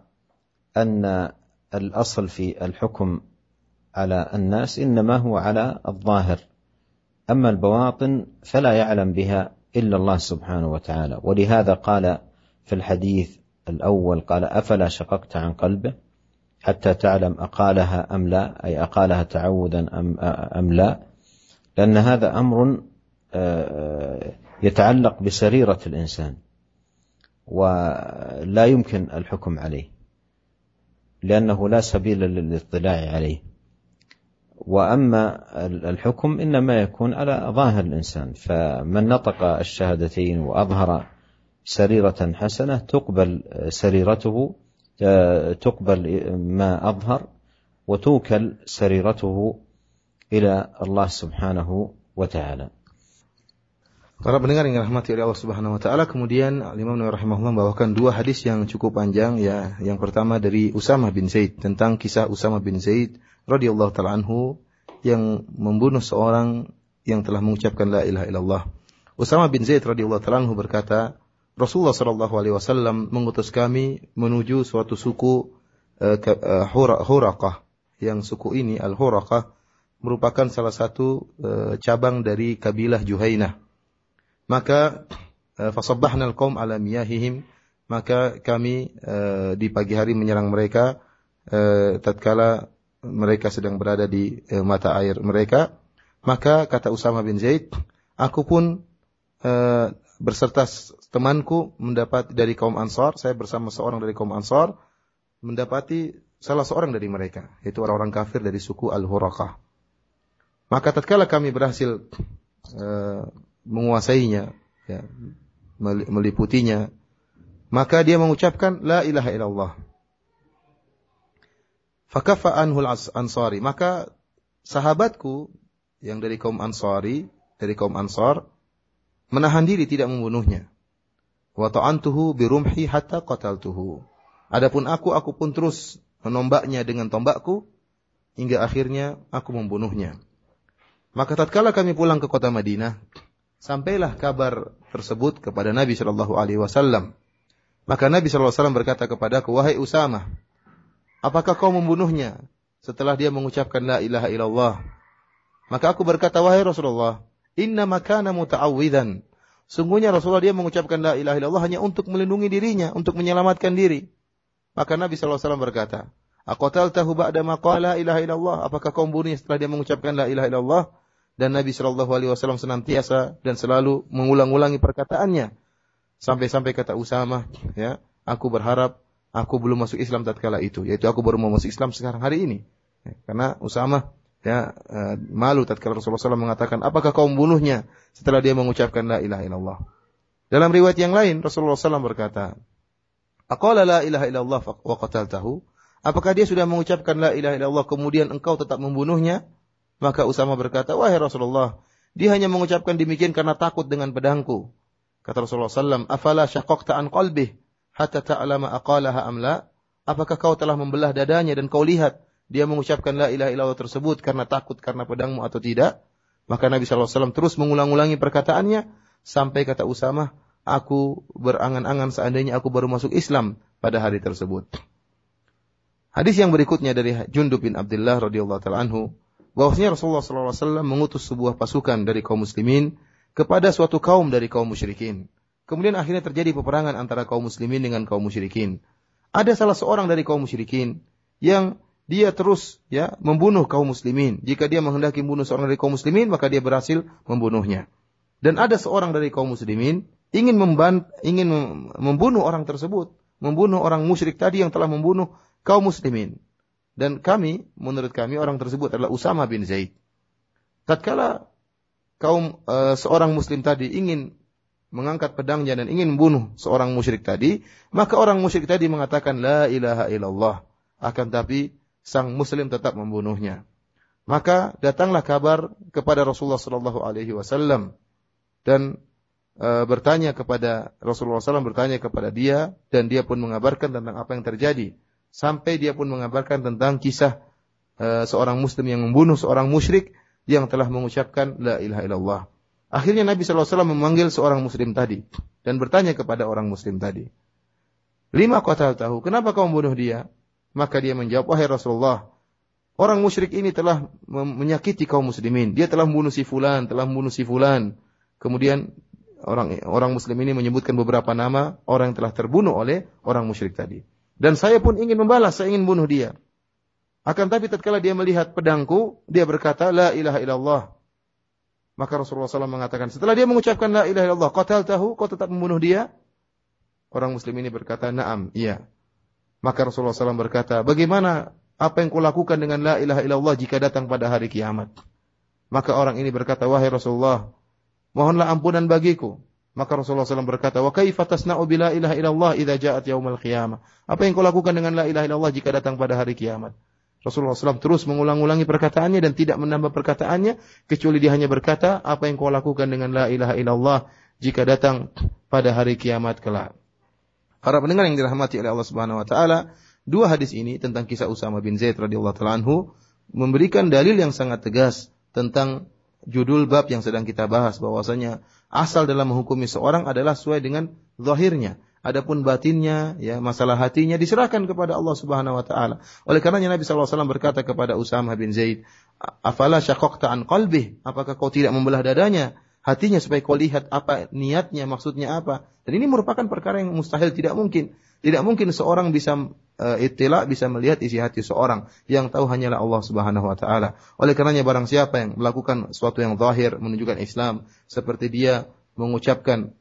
أن الأصل في الحكم على الناس إنما هو على الظاهر. أما البواطن فلا يعلم بها إلا الله سبحانه وتعالى. ولهذا قال في الحديث الأول قال أفلا شققت عن قلبه حتى تعلم أقالها أم لا؟ أي أقالها تعوذا ام أم لا؟ لأن هذا أمر آه، يتعلق بسريرة الإنسان ولا يمكن الحكم عليه لأنه لا سبيل للاطلاع عليه وأما الحكم إنما يكون على ظاهر الإنسان فمن نطق الشهادتين وأظهر سريرة حسنة تقبل سريرته تقبل ما أظهر وتوكل سريرته إلى الله سبحانه وتعالى. Para pendengar yang dirahmati oleh Allah Subhanahu wa taala, kemudian Imam Nawawi rahimahullah membawakan dua hadis yang cukup panjang ya. Yang pertama dari Usama bin Zaid tentang kisah Usama bin Zaid radhiyallahu taala anhu yang membunuh seorang yang telah mengucapkan la ilaha illallah. Usama bin Zaid radhiyallahu taala anhu berkata, Rasulullah sallallahu alaihi wasallam mengutus kami menuju suatu suku uh, uh, Huraqah yang suku ini Al-Huraqah merupakan salah satu uh, cabang dari kabilah Juhainah maka uh, fasabbahna al-qaum ala miyahihim. Maka kami uh, di pagi hari menyerang mereka uh, tatkala mereka sedang berada di uh, mata air mereka. Maka kata Usama bin Zaid aku pun uh, berserta temanku mendapat dari kaum Ansar saya bersama seorang dari kaum Ansar mendapati salah seorang dari mereka yaitu orang-orang kafir dari suku Al-Huraqah. Maka tatkala kami berhasil uh, menguasainya, ya, meliputinya, maka dia mengucapkan la ilaha illallah. Fakafa anhul ansari. Maka sahabatku yang dari kaum Ansari, dari kaum Ansar, menahan diri tidak membunuhnya. Wa ta'antuhu birumhi hatta qataltuhu. Adapun aku, aku pun terus menombaknya dengan tombakku hingga akhirnya aku membunuhnya. Maka tatkala kami pulang ke kota Madinah, sampailah kabar tersebut kepada Nabi Shallallahu Alaihi Wasallam. Maka Nabi Shallallahu Alaihi Wasallam berkata kepadaku, wahai Usama, apakah kau membunuhnya setelah dia mengucapkan la ilaha illallah? Maka aku berkata, wahai Rasulullah, inna makana muta'awwidan. Sungguhnya Rasulullah dia mengucapkan la ilaha illallah hanya untuk melindungi dirinya, untuk menyelamatkan diri. Maka Nabi SAW berkata, Aqataltahu ba'da maqala la ilaha illallah. Apakah kau membunuhnya setelah dia mengucapkan la ilaha illallah? Dan Nabi Shallallahu Alaihi Wasallam senantiasa dan selalu mengulang-ulangi perkataannya. Sampai-sampai kata Usama ya aku berharap aku belum masuk Islam tatkala itu yaitu aku baru mau masuk Islam sekarang hari ini. Ya, karena Usama ya uh, malu tatkala Rasulullah SAW mengatakan apakah kau membunuhnya setelah dia mengucapkan la ilaha illallah. Dalam riwayat yang lain Rasulullah SAW berkata Aqala la ilaha illallah wa qataltahu. Apakah dia sudah mengucapkan la ilaha illallah kemudian engkau tetap membunuhnya maka Usama berkata, wahai Rasulullah, dia hanya mengucapkan demikian karena takut dengan pedangku. Kata Rasulullah SAW, afala syakokta an qalbih, hatta ta'lama aqalaha amla. Apakah kau telah membelah dadanya dan kau lihat dia mengucapkan la ilaha illallah tersebut karena takut karena pedangmu atau tidak? Maka Nabi SAW terus mengulang-ulangi perkataannya sampai kata Usama, aku berangan-angan seandainya aku baru masuk Islam pada hari tersebut. Hadis yang berikutnya dari Jundub bin Abdullah radhiyallahu taala anhu, bahwasanya Rasulullah SAW mengutus sebuah pasukan dari kaum muslimin kepada suatu kaum dari kaum musyrikin. Kemudian akhirnya terjadi peperangan antara kaum muslimin dengan kaum musyrikin. Ada salah seorang dari kaum musyrikin yang dia terus ya membunuh kaum muslimin. Jika dia menghendaki membunuh seorang dari kaum muslimin, maka dia berhasil membunuhnya. Dan ada seorang dari kaum muslimin ingin membant, ingin membunuh orang tersebut, membunuh orang musyrik tadi yang telah membunuh kaum muslimin. Dan kami, menurut kami orang tersebut adalah Usama bin Zaid. Tatkala kaum e, seorang muslim tadi ingin mengangkat pedangnya dan ingin membunuh seorang musyrik tadi, maka orang musyrik tadi mengatakan la ilaha illallah. Akan tapi sang muslim tetap membunuhnya. Maka datanglah kabar kepada Rasulullah wasallam dan e, bertanya kepada Rasulullah SAW bertanya kepada dia dan dia pun mengabarkan tentang apa yang terjadi sampai dia pun mengabarkan tentang kisah uh, seorang muslim yang membunuh seorang musyrik yang telah mengucapkan la ilaha illallah. Akhirnya Nabi SAW memanggil seorang muslim tadi dan bertanya kepada orang muslim tadi. Lima kota tahu, kenapa kau membunuh dia? Maka dia menjawab, wahai Rasulullah, orang musyrik ini telah menyakiti kaum muslimin. Dia telah membunuh si fulan, telah membunuh si fulan. Kemudian orang orang muslim ini menyebutkan beberapa nama orang yang telah terbunuh oleh orang musyrik tadi. Dan saya pun ingin membalas, saya ingin bunuh dia. Akan tapi tatkala dia melihat pedangku, dia berkata, La ilaha illallah. Maka Rasulullah SAW mengatakan, setelah dia mengucapkan La ilaha illallah, qatal tahu, kau tetap membunuh dia? Orang muslim ini berkata, Naam, iya. Maka Rasulullah SAW berkata, bagaimana apa yang kau lakukan dengan La ilaha illallah jika datang pada hari kiamat? Maka orang ini berkata, wahai Rasulullah, mohonlah ampunan bagiku. Maka Rasulullah SAW berkata, "Wa kaifa tasna'u bila ilaha illallah ja'at yaumal qiyamah?" Apa yang kau lakukan dengan la ilaha illallah jika datang pada hari kiamat? Rasulullah SAW terus mengulang-ulangi perkataannya dan tidak menambah perkataannya kecuali dia hanya berkata, "Apa yang kau lakukan dengan la ilaha illallah jika datang pada hari kiamat kelak?" Para pendengar yang dirahmati oleh Allah Subhanahu wa taala, dua hadis ini tentang kisah Usama bin Zaid radhiyallahu taala anhu memberikan dalil yang sangat tegas tentang judul bab yang sedang kita bahas bahwasanya asal dalam menghukumi seorang adalah sesuai dengan zahirnya. Adapun batinnya, ya masalah hatinya diserahkan kepada Allah Subhanahu wa taala. Oleh karenanya Nabi sallallahu alaihi wasallam berkata kepada Usamah bin Zaid, "Afala syaqaqta an qalbi? Apakah kau tidak membelah dadanya, hatinya supaya kau lihat apa niatnya, maksudnya apa?" Dan ini merupakan perkara yang mustahil tidak mungkin. Tidak mungkin seorang bisa uh, itila bisa melihat isi hati seorang yang tahu hanyalah Allah Subhanahu wa taala. Oleh karenanya barang siapa yang melakukan sesuatu yang zahir menunjukkan Islam seperti dia mengucapkan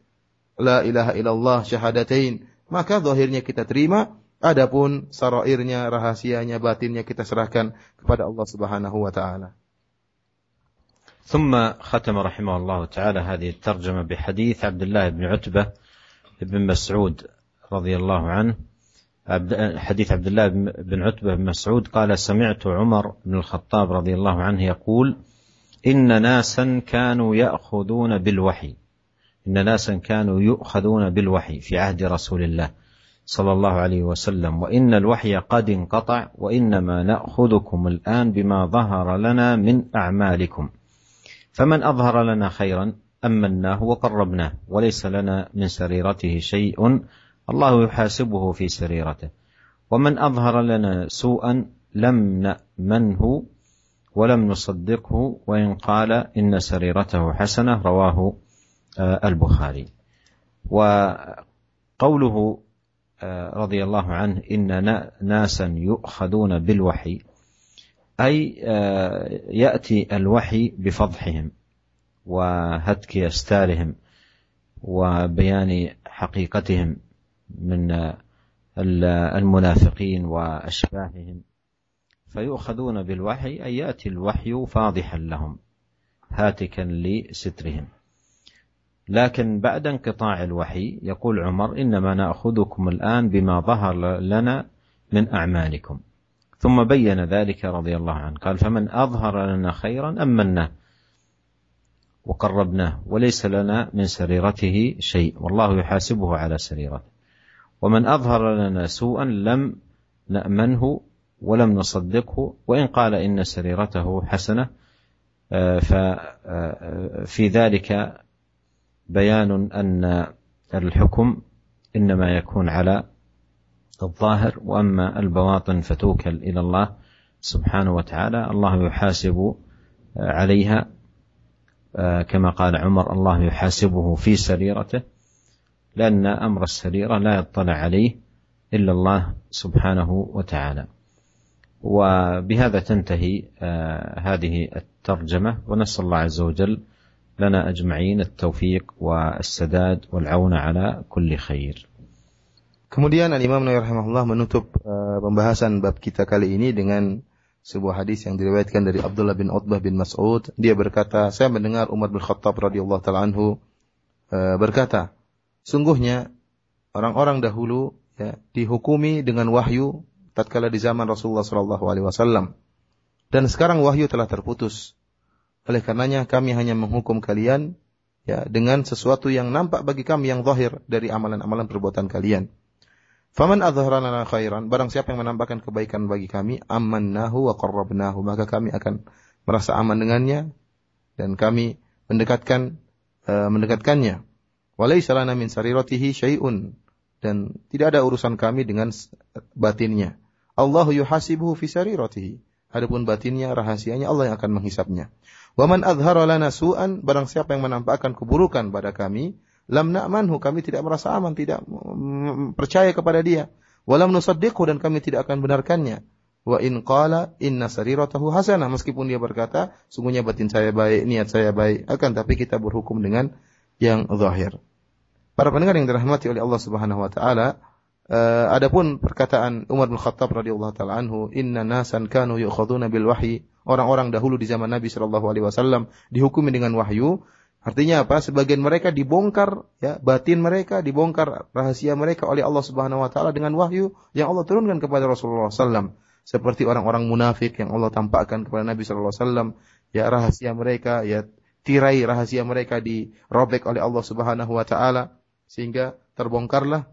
la ilaha illallah syahadatain, maka zahirnya kita terima, adapun sarairnya, rahasianya, batinnya kita serahkan kepada Allah Subhanahu wa taala. ثم ختم رحمه الله تعالى هذه الترجمة بحديث عبد الله بن عتبة بن مسعود رضي الله عنه حديث عبد الله بن عتبة بن مسعود قال سمعت عمر بن الخطاب رضي الله عنه يقول إن ناسا كانوا يأخذون بالوحي. إن ناسا كانوا يؤخذون بالوحي في عهد رسول الله صلى الله عليه وسلم. وإن الوحي قد انقطع وإنما نأخذكم الآن بما ظهر لنا من أعمالكم. فمن أظهر لنا خيرا أمناه وقربناه وليس لنا من سريرته شيء الله يحاسبه في سريرته. ومن أظهر لنا سوءا لم نأمنه ولم نصدقه وإن قال إن سريرته حسنة رواه آه، البخاري. وقوله آه، رضي الله عنه إن ناسا يؤخذون بالوحي أي آه، يأتي الوحي بفضحهم وهتك أستارهم وبيان حقيقتهم. من المنافقين وأشباههم فيؤخذون بالوحي أي يأتي الوحي فاضحا لهم هاتكا لسترهم. لكن بعد انقطاع الوحي يقول عمر إنما نأخذكم الآن بما ظهر لنا من أعمالكم. ثم بين ذلك رضي الله عنه قال فمن أظهر لنا خيرا أمناه وقربناه وليس لنا من سريرته شيء والله يحاسبه على سريرته. ومن أظهر لنا سوءا لم نأمنه ولم نصدقه وإن قال إن سريرته حسنة آه، ففي آه، ذلك بيان أن الحكم إنما يكون على الظاهر وأما البواطن فتوكل إلى الله سبحانه وتعالى الله يحاسب عليها آه، كما قال عمر الله يحاسبه في سريرته. لأن أمر السريرة لا يطلع عليه إلا الله سبحانه وتعالى وبهذا تنتهي آه، هذه الترجمة ونسأل الله عز وجل لنا أجمعين التوفيق والسداد والعون على كل خير Kemudian Imam Nawawi rahimahullah menutup uh, pembahasan bab kita kali ini dengan sebuah hadis yang diriwayatkan dari Abdullah bin Utbah bin Mas'ud. Dia berkata, saya mendengar Umar bin Khattab radhiyallahu taala anhu uh, berkata, sungguhnya orang-orang dahulu ya, dihukumi dengan wahyu tatkala di zaman Rasulullah sallallahu alaihi wasallam. Dan sekarang wahyu telah terputus. Oleh karenanya kami hanya menghukum kalian ya dengan sesuatu yang nampak bagi kami yang zahir dari amalan-amalan perbuatan kalian. Faman adharana khairan, barang siapa yang menampakkan kebaikan bagi kami, amannahu wa qarrabnahu, maka kami akan merasa aman dengannya dan kami mendekatkan uh, mendekatkannya. Walaysa lana min sariratihi syai'un dan tidak ada urusan kami dengan batinnya. Allahu yuhasibuhu fi sariratihi. Adapun batinnya, rahasianya Allah yang akan menghisapnya. Waman adhara lana su'an, barang siapa yang menampakkan keburukan pada kami, lam na'manhu kami tidak merasa aman, tidak percaya kepada dia. Walam nusaddiqhu dan kami tidak akan benarkannya. Wa in qala inna sariratahu hasanah meskipun dia berkata sungguhnya batin saya baik, niat saya baik, akan tapi kita berhukum dengan yang zahir. Para pendengar yang dirahmati oleh Allah Subhanahu wa taala, uh, adapun perkataan Umar bin Khattab radhiyallahu taala anhu, "Inna nasan kanu yu'khaduna bil wahyi." Orang-orang dahulu di zaman Nabi sallallahu alaihi wasallam dihukumi dengan wahyu, Artinya apa? Sebagian mereka dibongkar ya batin mereka, dibongkar rahasia mereka oleh Allah Subhanahu wa taala dengan wahyu yang Allah turunkan kepada Rasulullah SAW. Seperti orang-orang munafik yang Allah tampakkan kepada Nabi sallallahu alaihi wasallam, ya rahasia mereka, ya tirai rahasia mereka dirobek oleh Allah Subhanahu wa taala sehingga terbongkarlah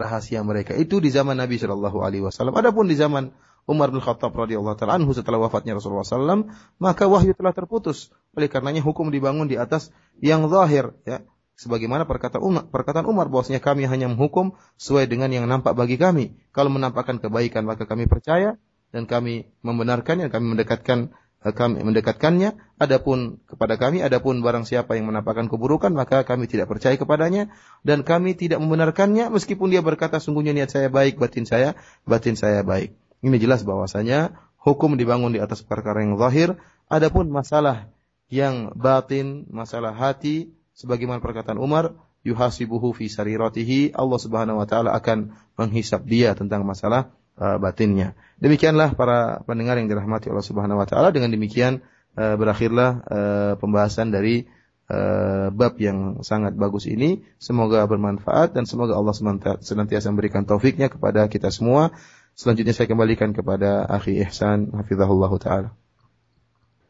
rahasia mereka. Itu di zaman Nabi Shallallahu alaihi wasallam. Adapun di zaman Umar bin Khattab radhiyallahu taala anhu setelah wafatnya Rasulullah SAW, maka wahyu telah terputus. Oleh karenanya hukum dibangun di atas yang zahir, ya. Sebagaimana perkataan Umar, perkataan Umar bahwasanya kami hanya menghukum sesuai dengan yang nampak bagi kami. Kalau menampakkan kebaikan maka kami percaya dan kami membenarkannya, kami mendekatkan kami mendekatkannya. Adapun kepada kami, adapun barang siapa yang menampakkan keburukan, maka kami tidak percaya kepadanya dan kami tidak membenarkannya meskipun dia berkata sungguhnya niat saya baik, batin saya, batin saya baik. Ini jelas bahwasanya hukum dibangun di atas perkara yang zahir, adapun masalah yang batin, masalah hati, sebagaimana perkataan Umar, yuhasibuhu fi sariratihi, Allah Subhanahu wa taala akan menghisap dia tentang masalah uh, batinnya. Demikianlah para pendengar yang dirahmati Allah Subhanahu wa taala, dengan demikian uh, berakhirlah uh, pembahasan dari bab yang sangat bagus ini. Semoga bermanfaat dan semoga Allah senantiasa memberikan taufiknya kepada kita semua. Selanjutnya saya kembalikan kepada Akhi Ihsan hafizahullah taala.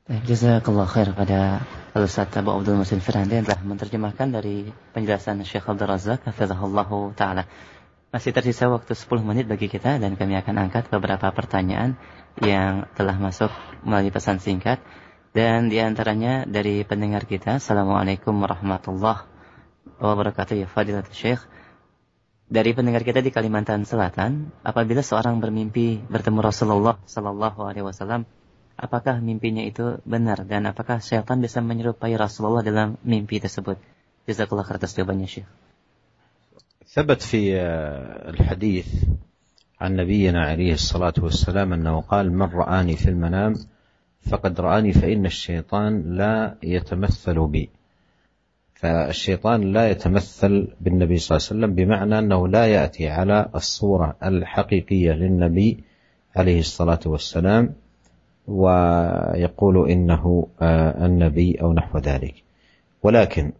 Jazakallah khair pada Al-Ustaz Abu Abdul Musin Firhandi yang telah menerjemahkan dari penjelasan Syekh Abdul Razak Hafizahullah Ta'ala. Masih tersisa waktu 10 menit bagi kita dan kami akan angkat beberapa pertanyaan yang telah masuk melalui pesan singkat. Dan di antaranya dari pendengar kita. Assalamualaikum warahmatullahi wabarakatuh ya Fadilat Syekh. Dari pendengar kita di Kalimantan Selatan, apabila seorang bermimpi bertemu Rasulullah Sallallahu Alaihi Wasallam, apakah mimpinya itu benar dan apakah syaitan bisa menyerupai Rasulullah dalam mimpi tersebut? Jazakallah atas jawabannya Syekh. ثبت في الحديث عن نبينا عليه الصلاة والسلام أنه قال من رآني في المنام فقد رآني فإن الشيطان لا يتمثل بي. فالشيطان لا يتمثل بالنبي صلى الله عليه وسلم بمعنى أنه لا يأتي على الصورة الحقيقية للنبي عليه الصلاة والسلام ويقول إنه آه، النبي أو نحو ذلك. ولكن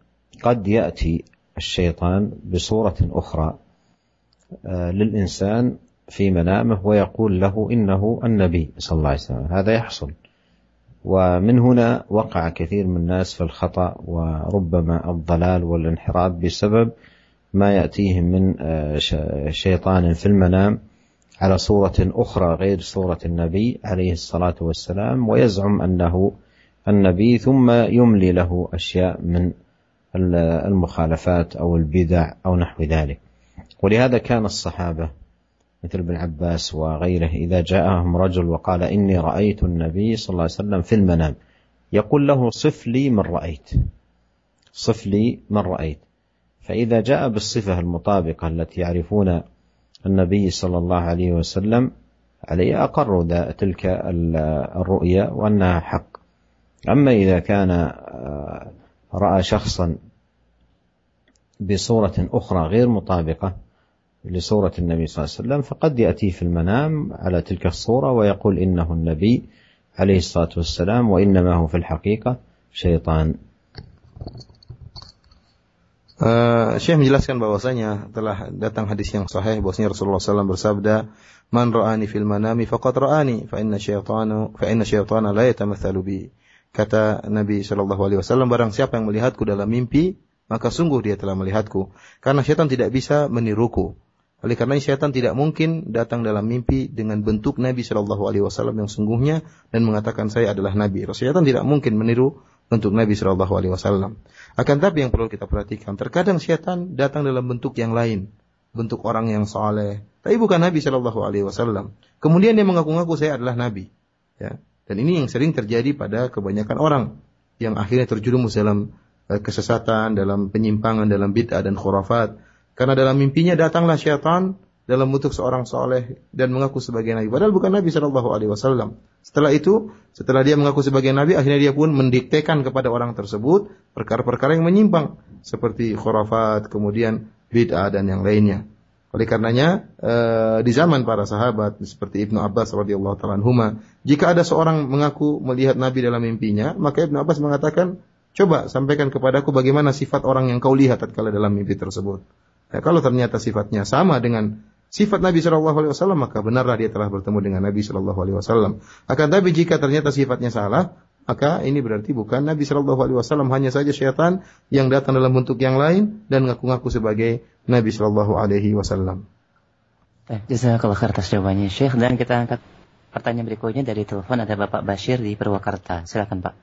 قد يأتي الشيطان بصورة أخرى آه، للإنسان في منامه ويقول له إنه النبي صلى الله عليه وسلم. هذا يحصل. ومن هنا وقع كثير من الناس في الخطأ وربما الضلال والانحراف بسبب ما يأتيهم من آه، شيطان في المنام على صورة أخرى غير صورة النبي عليه الصلاة والسلام ويزعم أنه النبي ثم يملي له أشياء من المخالفات أو البدع أو نحو ذلك. ولهذا كان الصحابة مثل ابن عباس وغيره إذا جاءهم رجل وقال إني رأيت النبي صلى الله عليه وسلم في المنام يقول له صف لي من رأيت صف لي من رأيت. فإذا جاء بالصفة المطابقة التي يعرفون النبي صلى الله عليه وسلم عليه أقروا تلك الرؤيا وأنها حق. أما إذا كان آه، رأى شخصا بصورة أخرى غير مطابقة لصورة النبي صلى الله عليه وسلم فقد يأتي في المنام على تلك الصورة ويقول إنه النبي عليه الصلاة والسلام وإنما هو في الحقيقة شيطان Uh, Syekh menjelaskan bahwasanya telah datang hadis yang sahih bahwasanya Rasulullah SAW bersabda, "Man ra'ani fil manami faqad ra'ani, fa inna syaitana fa inna syaitana la yatamatsalu bi." Kata Nabi Shallallahu alaihi wasallam, barang siapa yang melihatku dalam mimpi, maka sungguh dia telah melihatku. Karena syaitan tidak bisa meniruku. Oleh karena syaitan tidak mungkin datang dalam mimpi dengan bentuk Nabi Shallallahu alaihi wasallam yang sungguhnya dan mengatakan saya adalah nabi. Syaitan tidak mungkin meniru untuk Nabi Shallallahu Alaihi Wasallam. Akan tapi yang perlu kita perhatikan, terkadang syaitan datang dalam bentuk yang lain, bentuk orang yang soleh, tapi bukan Nabi Shallallahu Alaihi Wasallam. Kemudian dia mengaku-ngaku saya adalah Nabi. Ya. Dan ini yang sering terjadi pada kebanyakan orang yang akhirnya terjerumus dalam uh, kesesatan, dalam penyimpangan, dalam bid'ah dan khurafat. Karena dalam mimpinya datanglah syaitan dalam bentuk seorang soleh dan mengaku sebagai nabi. Padahal bukan Nabi Shallallahu Alaihi Wasallam. Setelah itu, setelah dia mengaku sebagai nabi, akhirnya dia pun mendiktekan kepada orang tersebut perkara-perkara yang menyimpang seperti khurafat, kemudian bid'ah dan yang lainnya. Oleh karenanya eh, di zaman para sahabat seperti Ibnu Abbas radhiyallahu taala huma, jika ada seorang mengaku melihat Nabi dalam mimpinya, maka Ibnu Abbas mengatakan, "Coba sampaikan kepadaku bagaimana sifat orang yang kau lihat tatkala dalam mimpi tersebut." Ya, kalau ternyata sifatnya sama dengan sifat Nabi Shallallahu Alaihi Wasallam maka benarlah dia telah bertemu dengan Nabi Shallallahu Alaihi Wasallam. Akan tapi jika ternyata sifatnya salah, maka ini berarti bukan Nabi Shallallahu Alaihi Wasallam hanya saja syaitan yang datang dalam bentuk yang lain dan ngaku-ngaku sebagai Nabi Shallallahu Alaihi Wasallam. Jazakallah khair atas jawabannya Syekh dan kita angkat pertanyaan berikutnya dari telepon ada Bapak Bashir di Purwakarta. Silakan Pak.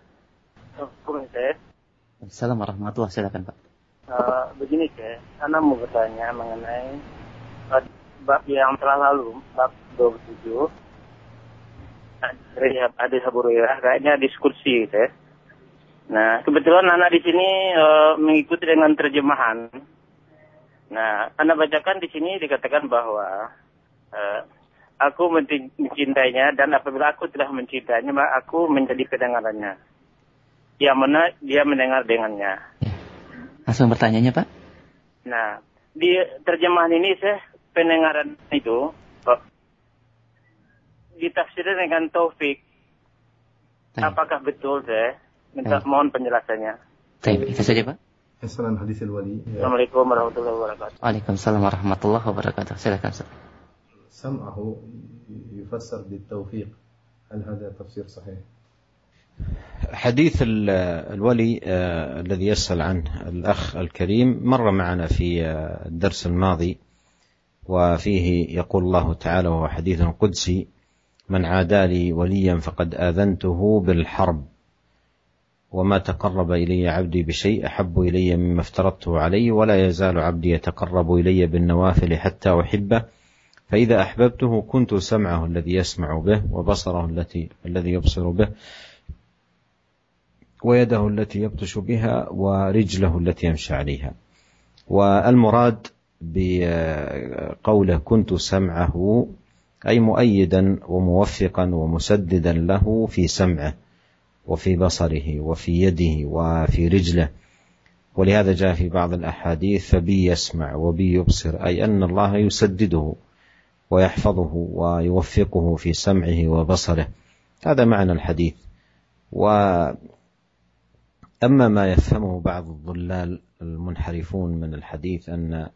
Assalamualaikum warahmatullahi wabarakatuh. Silakan Pak. Uh, begini Syekh, Anda mau bertanya mengenai uh, bab yang telah lalu, bab 27, dari hadis Abu Hurairah, kayaknya diskusi gitu ya. Nah, kebetulan anak di sini e, mengikuti dengan terjemahan. Nah, anak bacakan di sini dikatakan bahwa e, aku mencintainya dan apabila aku telah mencintainya, maka aku menjadi pendengarannya. Yang mana dia mendengar dengannya. Langsung bertanyanya, Pak? Nah, di terjemahan ini saya pendengaran itu ditafsirkan dengan taufik. Apakah betul saya? Minta mohon penjelasannya. Baik, itu saja Pak. Assalamualaikum warahmatullahi wabarakatuh. Waalaikumsalam warahmatullahi wabarakatuh. Silakan Ustaz. سمعه يفسر بالتوفيق هل هذا تفسير صحيح؟ حديث الولي آه، الذي يسأل عنه الأخ الكريم مر معنا في آه، الدرس الماضي وفيه يقول الله تعالى وهو حديث قدسي من عادى لي وليا فقد آذنته بالحرب. وما تقرب إلي عبدي بشيء أحب إلي مما افترضته عليه ولا يزال عبدي يتقرب إلي بالنوافل حتى أحبه. فإذا أحببته كنت سمعه الذي يسمع به وبصره التي الذي يبصر به ويده التي يبطش بها ورجله التي يمشي عليها. والمراد بقوله كنت سمعه أي مؤيدا وموفقا ومسددا له في سمعه وفي بصره وفي يده وفي رجله. ولهذا جاء في بعض الأحاديث فبي يسمع وبي يبصر أي أن الله يسدده ويحفظه ويوفقه في سمعه وبصره. هذا معنى الحديث. و أما ما يفهمه بعض الضلال المنحرفون من الحديث أن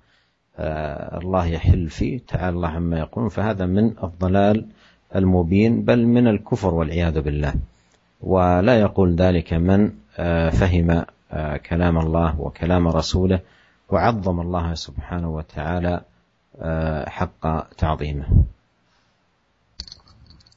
الله يحل فيه تعالى الله عما يقولون. فهذا من الضلال المبين بل من الكفر والعياذ بالله. ولا يقول ذلك من آه، فهم آه، كلام الله وكلام رسوله وعظم الله سبحانه وتعالى حق تعظيمه.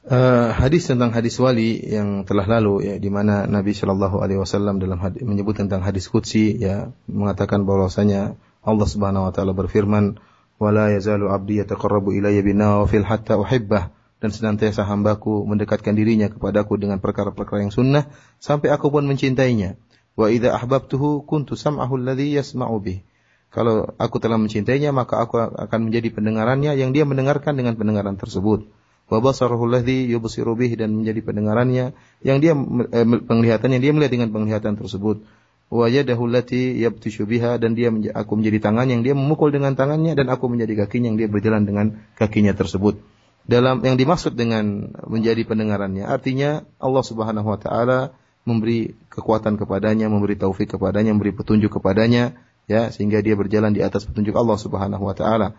Uh, hadis tentang hadis wali yang telah lalu ya di mana Nabi Shallallahu alaihi wasallam dalam hadis, menyebut tentang hadis qudsi ya mengatakan bahwasanya Allah Subhanahu wa taala berfirman wala yazalu abdi yataqarrabu ilayya binawafil hatta uhibbah. Dan senantiasa hambaku mendekatkan dirinya kepadaku dengan perkara-perkara yang sunnah sampai aku pun mencintainya. Wa idza ahbabtuhu kuntu sam'ahu alladhi yasma'u bih. Kalau aku telah mencintainya maka aku akan menjadi pendengarannya yang dia mendengarkan dengan pendengaran tersebut. Wa basarahu alladhi yubsiru bih dan menjadi pendengarannya yang dia eh, penglihatannya dia melihat dengan penglihatan tersebut wa yadahu allati yabtishu biha dan dia aku menjadi tangan yang dia memukul dengan tangannya dan aku menjadi kakinya yang dia berjalan dengan kakinya tersebut. Dalam yang dimaksud dengan menjadi pendengarannya artinya Allah Subhanahu wa taala memberi kekuatan kepadanya, memberi taufik kepadanya, memberi petunjuk kepadanya ya sehingga dia berjalan di atas petunjuk Allah Subhanahu wa taala.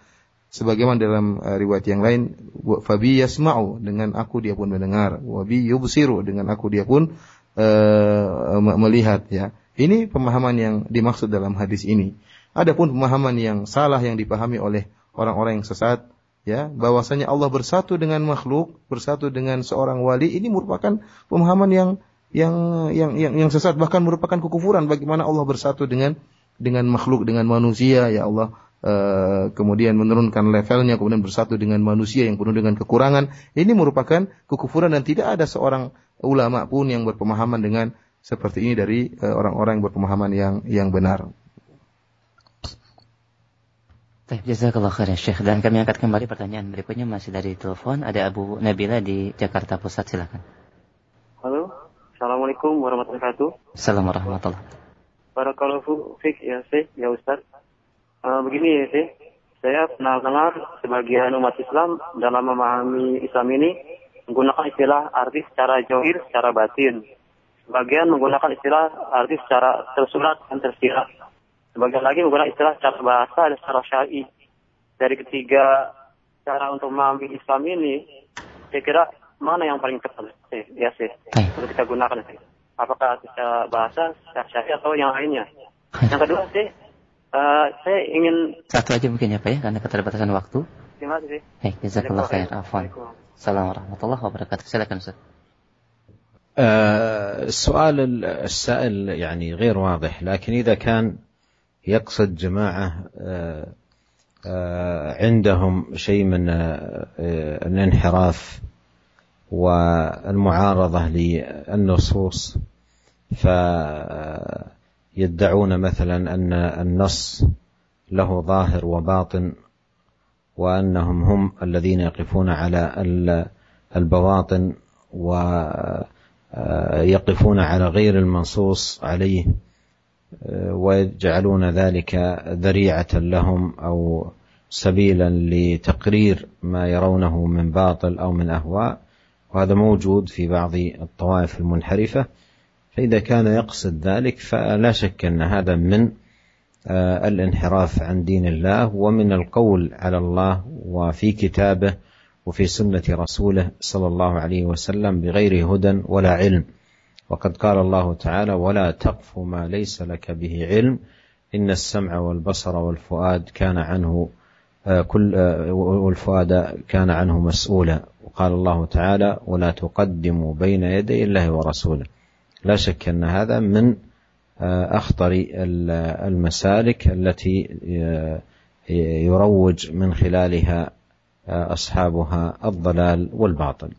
Sebagaimana dalam uh, riwayat yang lain fabi yasma'u dengan aku dia pun mendengar. Wa bi yubsiru dengan aku dia pun uh, melihat ya ini pemahaman yang dimaksud dalam hadis ini adapun pemahaman yang salah yang dipahami oleh orang-orang yang sesat ya bahwasanya Allah bersatu dengan makhluk bersatu dengan seorang wali ini merupakan pemahaman yang yang yang yang, yang sesat bahkan merupakan kekufuran bagaimana Allah bersatu dengan dengan makhluk dengan manusia ya Allah Eh, kemudian menurunkan levelnya, kemudian bersatu dengan manusia yang penuh dengan kekurangan. Ini merupakan kekufuran dan tidak ada seorang ulama pun yang berpemahaman dengan seperti ini dari uh, orang-orang yang berpemahaman yang yang benar. Baik, jazakallah khair ya Syekh. Dan kami angkat kembali pertanyaan berikutnya masih dari telepon. Ada Abu Nabila di Jakarta Pusat, silakan. Halo, Assalamualaikum warahmatullahi wabarakatuh. Assalamualaikum warahmatullahi wabarakatuh. Barakallahu fiqh ya Syekh, ya Ustaz. Uh, begini sih, saya pernah dengar sebagian umat Islam dalam memahami Islam ini menggunakan istilah arti secara johir, secara batin. Sebagian menggunakan istilah arti secara tersurat dan tersirat. Sebagian lagi menggunakan istilah secara bahasa dan secara syar'i. Dari ketiga cara untuk memahami Islam ini, saya kira mana yang paling tepat sih, ya sih, untuk kita gunakan sih. Apakah secara bahasa, secara syar'i atau yang lainnya. Yang kedua sih, Uh, saya ingin satu aja mungkin ya Pak ya karena keterbatasan waktu. Terima kasih. Baik, jazakallah khair. Afwan. Assalamualaikum warahmatullahi wabarakatuh. Silakan Ustaz. السؤال السائل يعني غير واضح لكن إذا كان يقصد جماعة عندهم شيء من الانحراف والمعارضة للنصوص ف يدعون مثلا أن النص له ظاهر وباطن وأنهم هم الذين يقفون على البواطن ويقفون على غير المنصوص عليه ويجعلون ذلك ذريعة لهم أو سبيلا لتقرير ما يرونه من باطل أو من أهواء. وهذا موجود في بعض الطوائف المنحرفة. فإذا كان يقصد ذلك فلا شك أن هذا من آه، الانحراف عن دين الله ومن القول على الله وفي كتابه وفي سنة رسوله صلى الله عليه وسلم بغير هدى ولا علم. وقد قال الله تعالى ولا تقف ما ليس لك به علم إن السمع والبصر والفؤاد كان عنه كل والفؤاد كان عنه مسؤولا وقال الله تعالى ولا تقدموا بين يدي الله ورسوله لا شك أن هذا من أخطر المسالك التي يروج من خلالها أصحابها الضلال والباطل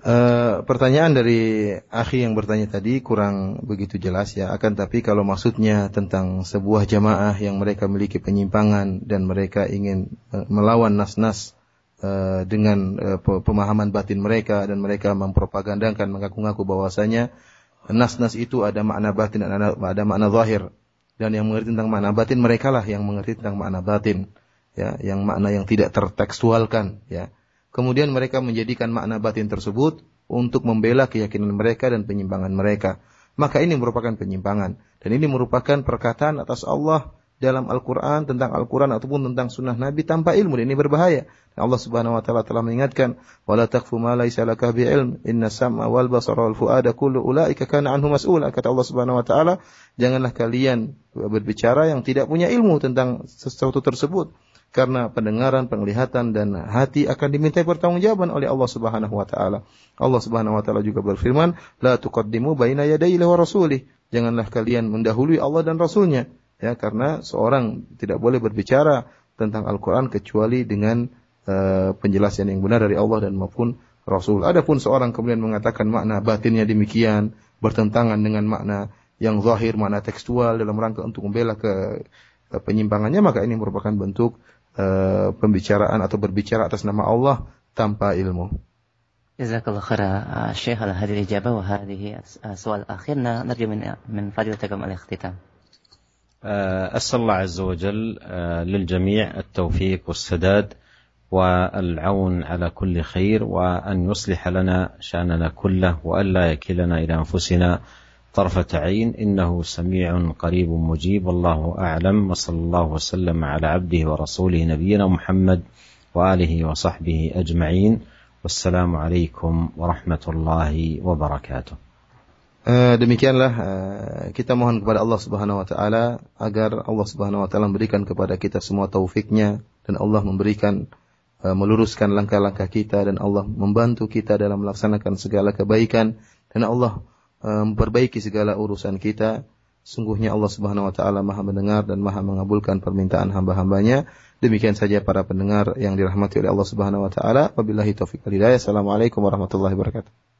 Uh, pertanyaan dari akhi yang bertanya tadi kurang begitu jelas ya. Akan tapi kalau maksudnya tentang sebuah jamaah yang mereka memiliki penyimpangan dan mereka ingin uh, melawan nas-nas uh, dengan uh, pemahaman batin mereka dan mereka mempropagandakan mengaku-ngaku bahwasanya nas-nas itu ada makna batin dan ada, ada makna zahir dan yang mengerti tentang makna batin mereka lah yang mengerti tentang makna batin ya yang makna yang tidak tertekstualkan ya Kemudian mereka menjadikan makna batin tersebut untuk membela keyakinan mereka dan penyimpangan mereka. Maka ini merupakan penyimpangan. Dan ini merupakan perkataan atas Allah dalam Al-Quran, tentang Al-Quran ataupun tentang sunnah Nabi tanpa ilmu. Dan ini berbahaya. Dan Allah subhanahu wa ta'ala telah mengingatkan, وَلَا تَقْفُ مَا لَيْسَ لَكَ بِعِلْمٍ إِنَّ السَّمْعَ وَالْبَصَرَ وَالْفُؤَادَ كُلُّ أُولَٰئِكَ كَانَ عَنْهُ مَسْئُولًا Kata Allah subhanahu wa ta'ala, janganlah kalian berbicara yang tidak punya ilmu tentang sesuatu tersebut karena pendengaran, penglihatan dan hati akan dimintai pertanggungjawaban oleh Allah Subhanahu wa taala. Allah Subhanahu wa taala juga berfirman, "La tuqaddimu baina yaday wa rasulih." Janganlah kalian mendahului Allah dan Rasulnya. Ya, karena seorang tidak boleh berbicara tentang Al-Qur'an kecuali dengan uh, penjelasan yang benar dari Allah dan maupun Rasul. Adapun seorang kemudian mengatakan makna batinnya demikian, bertentangan dengan makna yang zahir, makna tekstual dalam rangka untuk membela ke, ke penyimpangannya, maka ini merupakan bentuk uh, pembicaraan atau berbicara atas nama Allah tanpa ilmu. جزاك الله خير الشيخ على هذه الإجابة وهذه السؤال الأخير نرجو من من فضيلتكم الاختتام. أسأل الله عز وجل للجميع التوفيق والسداد والعون على كل خير وأن يصلح لنا شأننا كله وألا يكلنا إلى أنفسنا طرفة عين. إنه سميع قريب مجيب. والله أعلم. وصلى الله وسلم على عبده ورسوله نبينا محمد وآله وصحبه أجمعين. والسلام عليكم ورحمة الله وبركاته. Demikianlah uh, kita mohon kepada Allah Subhanahu wa taala agar Allah Subhanahu wa taala memberikan kepada kita semua taufiknya dan Allah memberikan uh, meluruskan langkah-langkah kita dan Allah membantu kita dalam melaksanakan segala kebaikan dan Allah memperbaiki segala urusan kita. Sungguhnya Allah Subhanahu wa taala Maha mendengar dan Maha mengabulkan permintaan hamba-hambanya. Demikian saja para pendengar yang dirahmati oleh Allah Subhanahu wa taala. Wabillahi taufiq wal hidayah. Assalamualaikum warahmatullahi wabarakatuh.